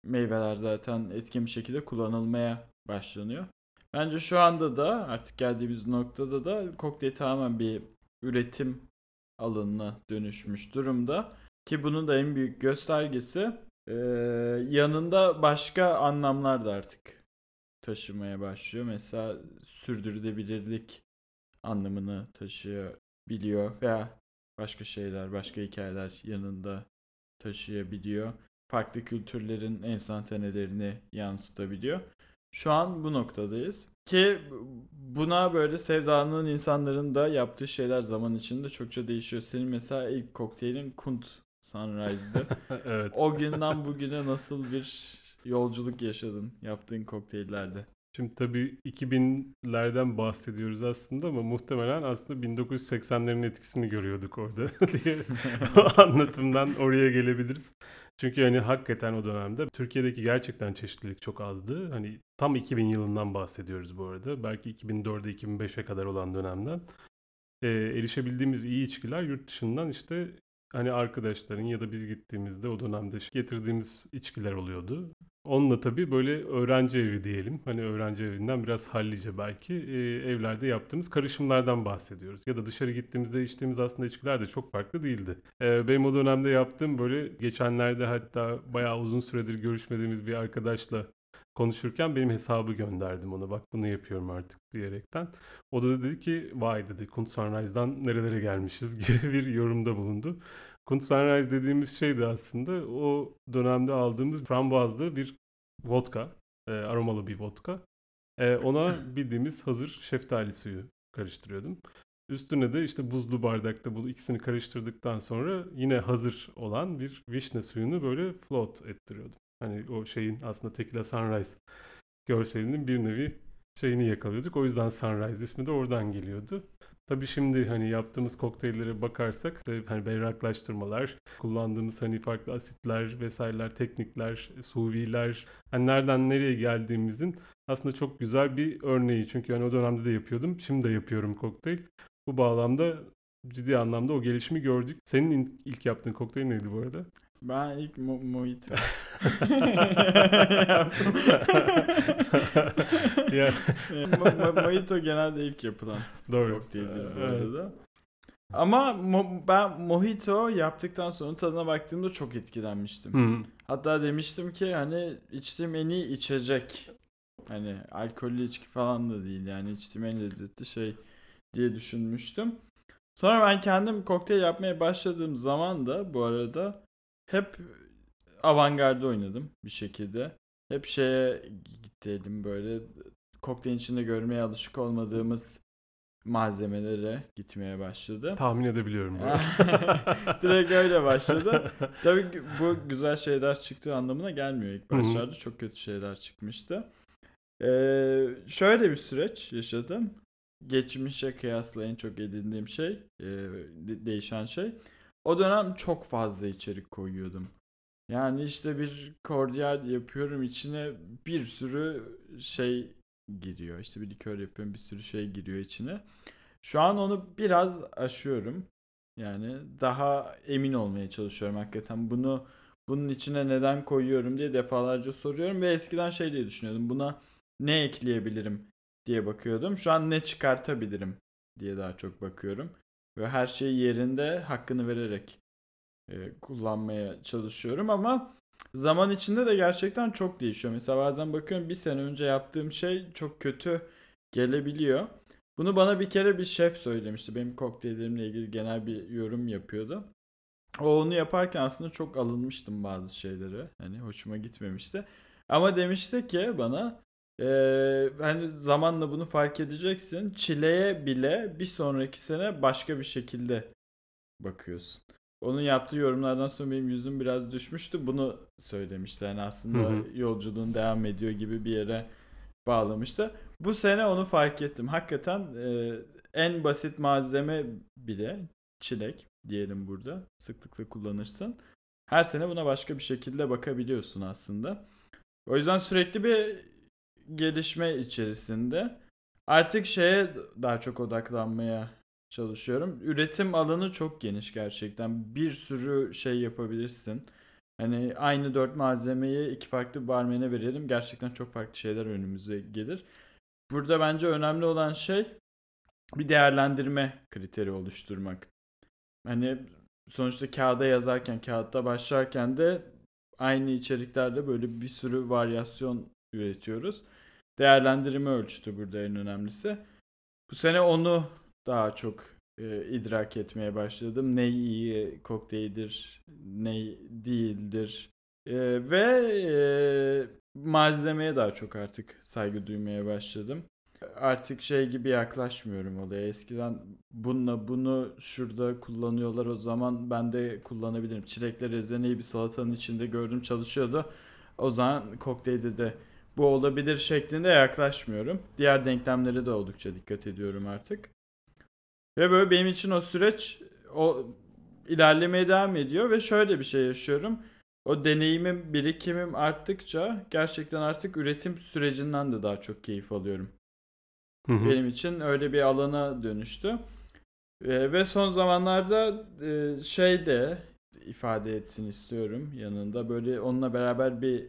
meyveler zaten etkin bir şekilde kullanılmaya başlanıyor. Bence şu anda da artık geldiğimiz noktada da kokteyl tamamen bir üretim alanına dönüşmüş durumda. Ki bunun da en büyük göstergesi e, yanında başka anlamlar da artık taşımaya başlıyor. Mesela sürdürülebilirlik anlamını taşıyabiliyor veya başka şeyler, başka hikayeler yanında taşıyabiliyor. Farklı kültürlerin enstantanelerini yansıtabiliyor. Şu an bu noktadayız. Ki buna böyle sevdalanan insanların da yaptığı şeyler zaman içinde çokça değişiyor. Senin mesela ilk kokteylin Kunt Sunrise'dı. [laughs] evet. O günden bugüne nasıl bir yolculuk yaşadın yaptığın kokteyllerde? Şimdi tabii 2000'lerden bahsediyoruz aslında ama muhtemelen aslında 1980'lerin etkisini görüyorduk orada [laughs] diye [laughs] anlatımdan oraya gelebiliriz. Çünkü hani hakikaten o dönemde Türkiye'deki gerçekten çeşitlilik çok azdı. Hani tam 2000 yılından bahsediyoruz bu arada. Belki 2004'e 2005'e kadar olan dönemden. E, erişebildiğimiz iyi içkiler yurt dışından işte hani arkadaşların ya da biz gittiğimizde o dönemde getirdiğimiz içkiler oluyordu. Onunla tabii böyle öğrenci evi diyelim. Hani öğrenci evinden biraz hallice belki e, evlerde yaptığımız karışımlardan bahsediyoruz. Ya da dışarı gittiğimizde içtiğimiz aslında içkiler de çok farklı değildi. E, benim o dönemde yaptığım böyle geçenlerde hatta bayağı uzun süredir görüşmediğimiz bir arkadaşla konuşurken benim hesabı gönderdim ona. Bak bunu yapıyorum artık diyerekten. O da dedi ki vay dedi Kunt Sunrise'dan nerelere gelmişiz [laughs] gibi bir yorumda bulundu. Kunt Sunrise dediğimiz şey de aslında o dönemde aldığımız frambuazlı bir vodka. E, aromalı bir vodka. E, ona [clears throat] bildiğimiz hazır şeftali suyu karıştırıyordum. Üstüne de işte buzlu bardakta bu ikisini karıştırdıktan sonra yine hazır olan bir vişne suyunu böyle float ettiriyordum. Hani o şeyin aslında Tequila Sunrise görselinin bir nevi şeyini yakalıyorduk. O yüzden Sunrise ismi de oradan geliyordu. Tabii şimdi hani yaptığımız kokteyllere bakarsak hani berraklaştırmalar, kullandığımız hani farklı asitler vesaireler, teknikler, suviler, hani nereden nereye geldiğimizin aslında çok güzel bir örneği. Çünkü hani o dönemde de yapıyordum, şimdi de yapıyorum kokteyl. Bu bağlamda ciddi anlamda o gelişimi gördük. Senin ilk yaptığın kokteyl neydi bu arada? Ben ilk mo- mojito. [laughs] [laughs] yani... mo- mojito genelde ilk yapılan Doğru. kokteyldir bu arada. Ama mo- ben mojito yaptıktan sonra tadına baktığımda çok etkilenmiştim. Hı. Hatta demiştim ki hani içtiğim en iyi içecek. Hani alkollü içki falan da değil yani içtiğim en lezzetli şey diye düşünmüştüm. Sonra ben kendim kokteyl yapmaya başladığım zaman da bu arada hep avantgarde oynadım bir şekilde. Hep şeye gidelim böyle kokteyl içinde görmeye alışık olmadığımız malzemelere gitmeye başladı. Tahmin edebiliyorum. [laughs] [laughs] Direkt öyle başladı. [laughs] Tabii bu güzel şeyler çıktığı anlamına gelmiyor. İlk başlarda çok kötü şeyler çıkmıştı. Ee, şöyle bir süreç yaşadım. geçmişe kıyasla en çok edindiğim şey, e, değişen şey. O dönem çok fazla içerik koyuyordum. Yani işte bir kordiyal yapıyorum içine bir sürü şey giriyor. İşte bir likör yapıyorum bir sürü şey giriyor içine. Şu an onu biraz aşıyorum. Yani daha emin olmaya çalışıyorum hakikaten. Bunu bunun içine neden koyuyorum diye defalarca soruyorum ve eskiden şey diye düşünüyordum. Buna ne ekleyebilirim diye bakıyordum. Şu an ne çıkartabilirim diye daha çok bakıyorum. Ve her şeyi yerinde hakkını vererek e, kullanmaya çalışıyorum ama zaman içinde de gerçekten çok değişiyor. Mesela bazen bakıyorum bir sene önce yaptığım şey çok kötü gelebiliyor. Bunu bana bir kere bir şef söylemişti. Benim kokteyllerimle ilgili genel bir yorum yapıyordu. O onu yaparken aslında çok alınmıştım bazı şeyleri. Hani hoşuma gitmemişti. Ama demişti ki bana hani zamanla bunu fark edeceksin. Çileye bile bir sonraki sene başka bir şekilde bakıyorsun. Onun yaptığı yorumlardan sonra benim yüzüm biraz düşmüştü. Bunu söylemişti. Yani aslında hı hı. yolculuğun devam ediyor gibi bir yere bağlamıştı. Bu sene onu fark ettim. Hakikaten e, en basit malzeme bile çilek diyelim burada sıklıkla kullanırsın. Her sene buna başka bir şekilde bakabiliyorsun aslında. O yüzden sürekli bir gelişme içerisinde. Artık şeye daha çok odaklanmaya çalışıyorum. Üretim alanı çok geniş gerçekten. Bir sürü şey yapabilirsin. Hani aynı dört malzemeyi iki farklı barmene verelim. Gerçekten çok farklı şeyler önümüze gelir. Burada bence önemli olan şey bir değerlendirme kriteri oluşturmak. Hani sonuçta kağıda yazarken, kağıtta başlarken de aynı içeriklerde böyle bir sürü varyasyon üretiyoruz. Değerlendirme ölçütü burada en önemlisi. Bu sene onu daha çok e, idrak etmeye başladım. Ne iyi kokteyldir, ne değildir. E, ve e, malzemeye daha çok artık saygı duymaya başladım. Artık şey gibi yaklaşmıyorum olaya. Eskiden bununla bunu şurada kullanıyorlar o zaman ben de kullanabilirim. Çilekle rezeneyi bir salatanın içinde gördüm çalışıyordu. O zaman kokteylde de bu olabilir şeklinde yaklaşmıyorum. Diğer denklemlere de oldukça dikkat ediyorum artık. Ve böyle benim için o süreç o ilerlemeye devam ediyor ve şöyle bir şey yaşıyorum. O deneyimim, birikimim arttıkça gerçekten artık üretim sürecinden de daha çok keyif alıyorum. Hı hı. Benim için öyle bir alana dönüştü. E, ve son zamanlarda e, şey de ifade etsin istiyorum yanında. Böyle onunla beraber bir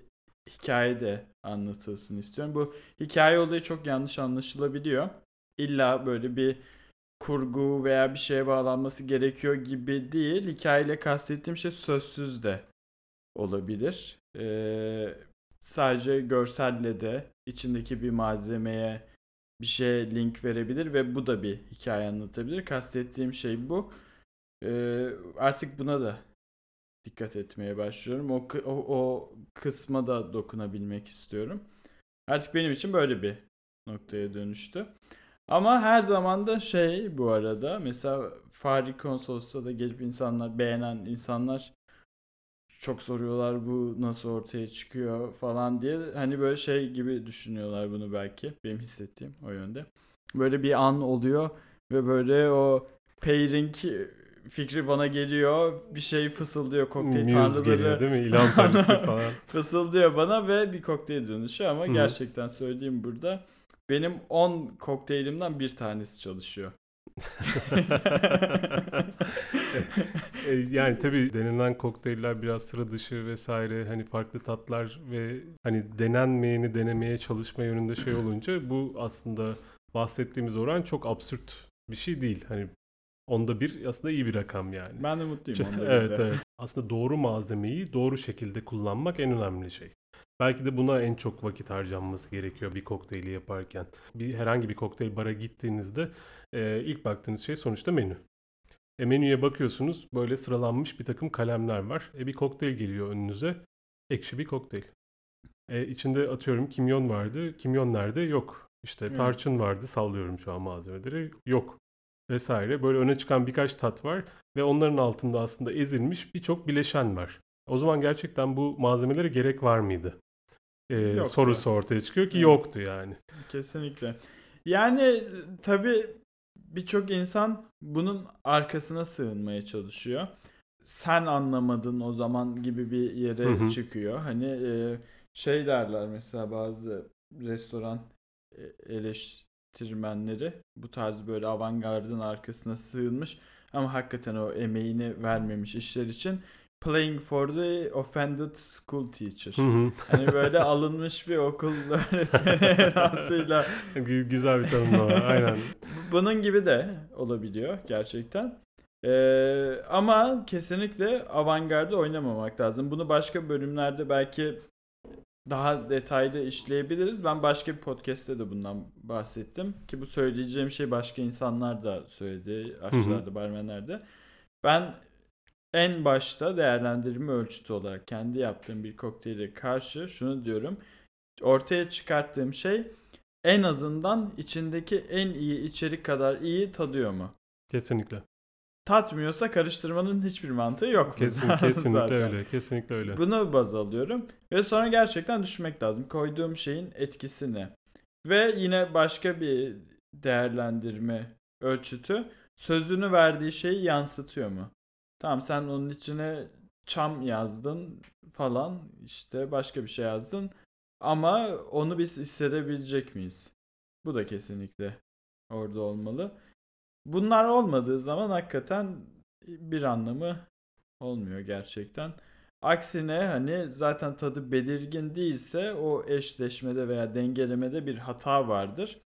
hikaye de anlatılsın istiyorum. Bu hikaye olayı çok yanlış anlaşılabiliyor. İlla böyle bir kurgu veya bir şeye bağlanması gerekiyor gibi değil. Hikayeyle kastettiğim şey sözsüz de olabilir. Ee, sadece görselle de içindeki bir malzemeye bir şeye link verebilir ve bu da bir hikaye anlatabilir. Kastettiğim şey bu. Ee, artık buna da dikkat etmeye başlıyorum. O, o, o kısma da dokunabilmek istiyorum. Artık benim için böyle bir noktaya dönüştü. Ama her zaman da şey bu arada mesela Fahri Konsolos'ta da gelip insanlar beğenen insanlar çok soruyorlar bu nasıl ortaya çıkıyor falan diye. Hani böyle şey gibi düşünüyorlar bunu belki. Benim hissettiğim o yönde. Böyle bir an oluyor ve böyle o pairing fikri bana geliyor. Bir şey fısıldıyor kokteyl Muse tanrıları. geliyor değil mi? İlan [laughs] falan. fısıldıyor bana ve bir kokteyl dönüşü ama Hı. gerçekten söyleyeyim burada benim 10 kokteylimden bir tanesi çalışıyor. [laughs] E, yani tabii denilen kokteyller biraz sıra dışı vesaire hani farklı tatlar ve hani denenmeyeni denemeye çalışma yönünde şey olunca bu aslında bahsettiğimiz oran çok absürt bir şey değil. Hani onda bir aslında iyi bir rakam yani. Ben de mutluyum onda evet evet. Aslında doğru malzemeyi doğru şekilde kullanmak en önemli şey. Belki de buna en çok vakit harcanması gerekiyor bir kokteyli yaparken. Bir herhangi bir kokteyl bara gittiğinizde e, ilk baktığınız şey sonuçta menü. E, menüye bakıyorsunuz böyle sıralanmış bir takım kalemler var. E, bir kokteyl geliyor önünüze. Ekşi bir kokteyl. E, içinde atıyorum kimyon vardı. Kimyon nerede? Yok. İşte tarçın vardı. Sallıyorum şu an malzemeleri. Yok. Vesaire. Böyle öne çıkan birkaç tat var. Ve onların altında aslında ezilmiş birçok bileşen var. O zaman gerçekten bu malzemelere gerek var mıydı? Ee, sorusu ortaya çıkıyor ki yoktu yani. Kesinlikle. Yani tabii birçok insan bunun arkasına sığınmaya çalışıyor. Sen anlamadın o zaman gibi bir yere Hı hı. çıkıyor. Hani e, şey derler mesela bazı restoran e, eleştirmenleri bu tarz böyle avantgardın arkasına sığınmış ama hakikaten o emeğini vermemiş işler için playing for the offended school teacher. Hani böyle [laughs] alınmış bir okul öğretmeni edasıyla Gü- Güzel bir tanımlama. Aynen. bunun gibi de olabiliyor gerçekten. Ee, ama kesinlikle avantgarde oynamamak lazım. Bunu başka bölümlerde belki daha detaylı işleyebiliriz. Ben başka bir podcast'te de bundan bahsettim. Ki bu söyleyeceğim şey başka insanlar da söyledi. Aşçılar da, barmenler de. Ben en başta değerlendirme ölçütü olarak kendi yaptığım bir kokteyle karşı şunu diyorum. Ortaya çıkarttığım şey en azından içindeki en iyi içerik kadar iyi tadıyor mu? Kesinlikle. Tatmıyorsa karıştırmanın hiçbir mantığı yok. Kesin, [laughs] zaten. kesinlikle öyle. Kesinlikle öyle. Bunu baz alıyorum ve sonra gerçekten düşünmek lazım. Koyduğum şeyin etkisi ne? Ve yine başka bir değerlendirme ölçütü sözünü verdiği şeyi yansıtıyor mu? Tamam sen onun içine çam yazdın falan işte başka bir şey yazdın ama onu biz hissedebilecek miyiz? Bu da kesinlikle orada olmalı. Bunlar olmadığı zaman hakikaten bir anlamı olmuyor gerçekten. Aksine hani zaten tadı belirgin değilse o eşleşmede veya dengelemede bir hata vardır.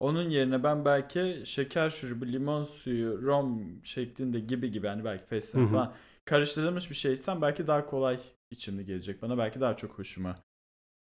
Onun yerine ben belki şeker şurubu, limon suyu, rom şeklinde gibi gibi hani belki fesleğen falan karıştırılmış bir şey içsem belki daha kolay içimli gelecek bana. Belki daha çok hoşuma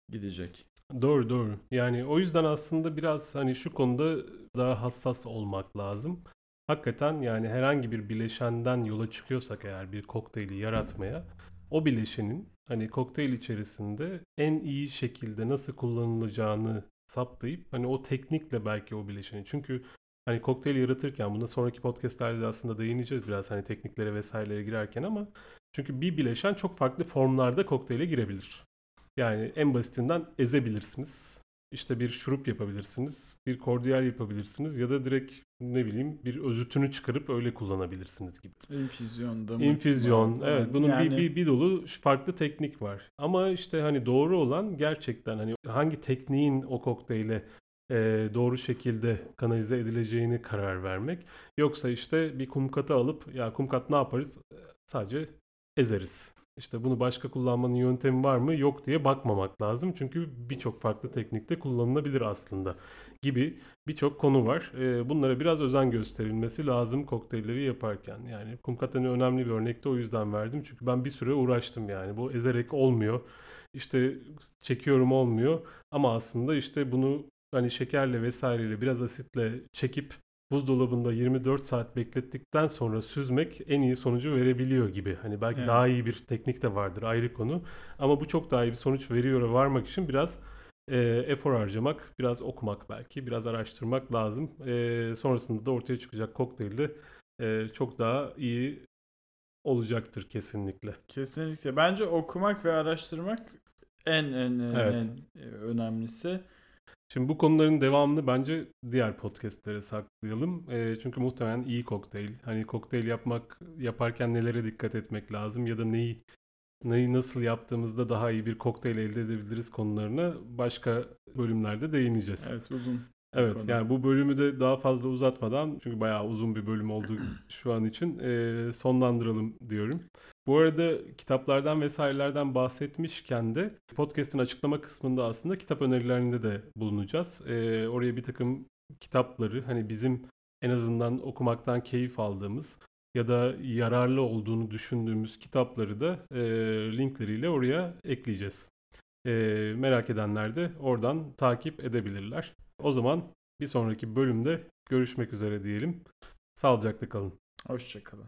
gidecek. Doğru doğru. Yani o yüzden aslında biraz hani şu konuda daha hassas olmak lazım. Hakikaten yani herhangi bir bileşenden yola çıkıyorsak eğer bir kokteyli yaratmaya o bileşenin hani kokteyl içerisinde en iyi şekilde nasıl kullanılacağını saptayıp hani o teknikle belki o bileşeni. Çünkü hani kokteyl yaratırken buna sonraki podcastlerde de aslında değineceğiz biraz hani tekniklere vesairelere girerken ama çünkü bir bileşen çok farklı formlarda kokteyle girebilir. Yani en basitinden ezebilirsiniz. İşte bir şurup yapabilirsiniz. Bir kordiyal yapabilirsiniz. Ya da direkt ne bileyim bir özütünü çıkarıp öyle kullanabilirsiniz gibi. İnfüzyon, damıtma İnfüzyon. Evet bunun Yani bir, bir, bir dolu farklı teknik var. Ama işte hani doğru olan gerçekten hani hangi tekniğin o kokteyle e, doğru şekilde kanalize edileceğini karar vermek. Yoksa işte bir kum katı alıp ya kum kat ne yaparız? E, Sadece ezeriz. İşte bunu başka kullanmanın yöntemi var mı? Yok diye bakmamak lazım. Çünkü birçok farklı teknikte kullanılabilir aslında gibi birçok konu var. Ee, bunlara biraz özen gösterilmesi lazım kokteylleri yaparken. Yani kumkatani önemli bir örnekte o yüzden verdim. Çünkü ben bir süre uğraştım yani. Bu ezerek olmuyor. İşte çekiyorum olmuyor. Ama aslında işte bunu hani şekerle vesaireyle biraz asitle çekip buzdolabında 24 saat beklettikten sonra süzmek en iyi sonucu verebiliyor gibi. Hani belki Evet. daha iyi bir teknik de vardır ayrı konu. Ama bu çok daha iyi bir sonuç veriyor ve varmak için biraz e, efor harcamak, biraz okumak belki, biraz araştırmak lazım. E, sonrasında da ortaya çıkacak kokteyl de e, çok daha iyi olacaktır kesinlikle. Kesinlikle. Bence okumak ve araştırmak en en en, Evet. en e, önemlisi. Şimdi bu konuların devamını bence diğer podcastlere saklayalım. E, çünkü muhtemelen iyi kokteyl, hani kokteyl yapmak yaparken nelere dikkat etmek lazım ya da neyi neyi nasıl yaptığımızda daha iyi bir kokteyl elde edebiliriz konularına başka bölümlerde değineceğiz. Evet uzun. Evet konu. yani bu bölümü de daha fazla uzatmadan çünkü bayağı uzun bir bölüm oldu [clears throat] şu an için eee, sonlandıralım diyorum. Bu arada kitaplardan vesairelerden bahsetmişken de podcast'in açıklama kısmında aslında kitap önerilerinde de bulunacağız. Eee, oraya bir takım kitapları hani bizim en azından okumaktan keyif aldığımız ya da yararlı olduğunu düşündüğümüz kitapları da eee, linkleriyle oraya ekleyeceğiz. Eee, merak edenler de oradan takip edebilirler. O zaman bir sonraki bölümde görüşmek üzere diyelim. Sağlıcakla kalın. Hoşçakalın.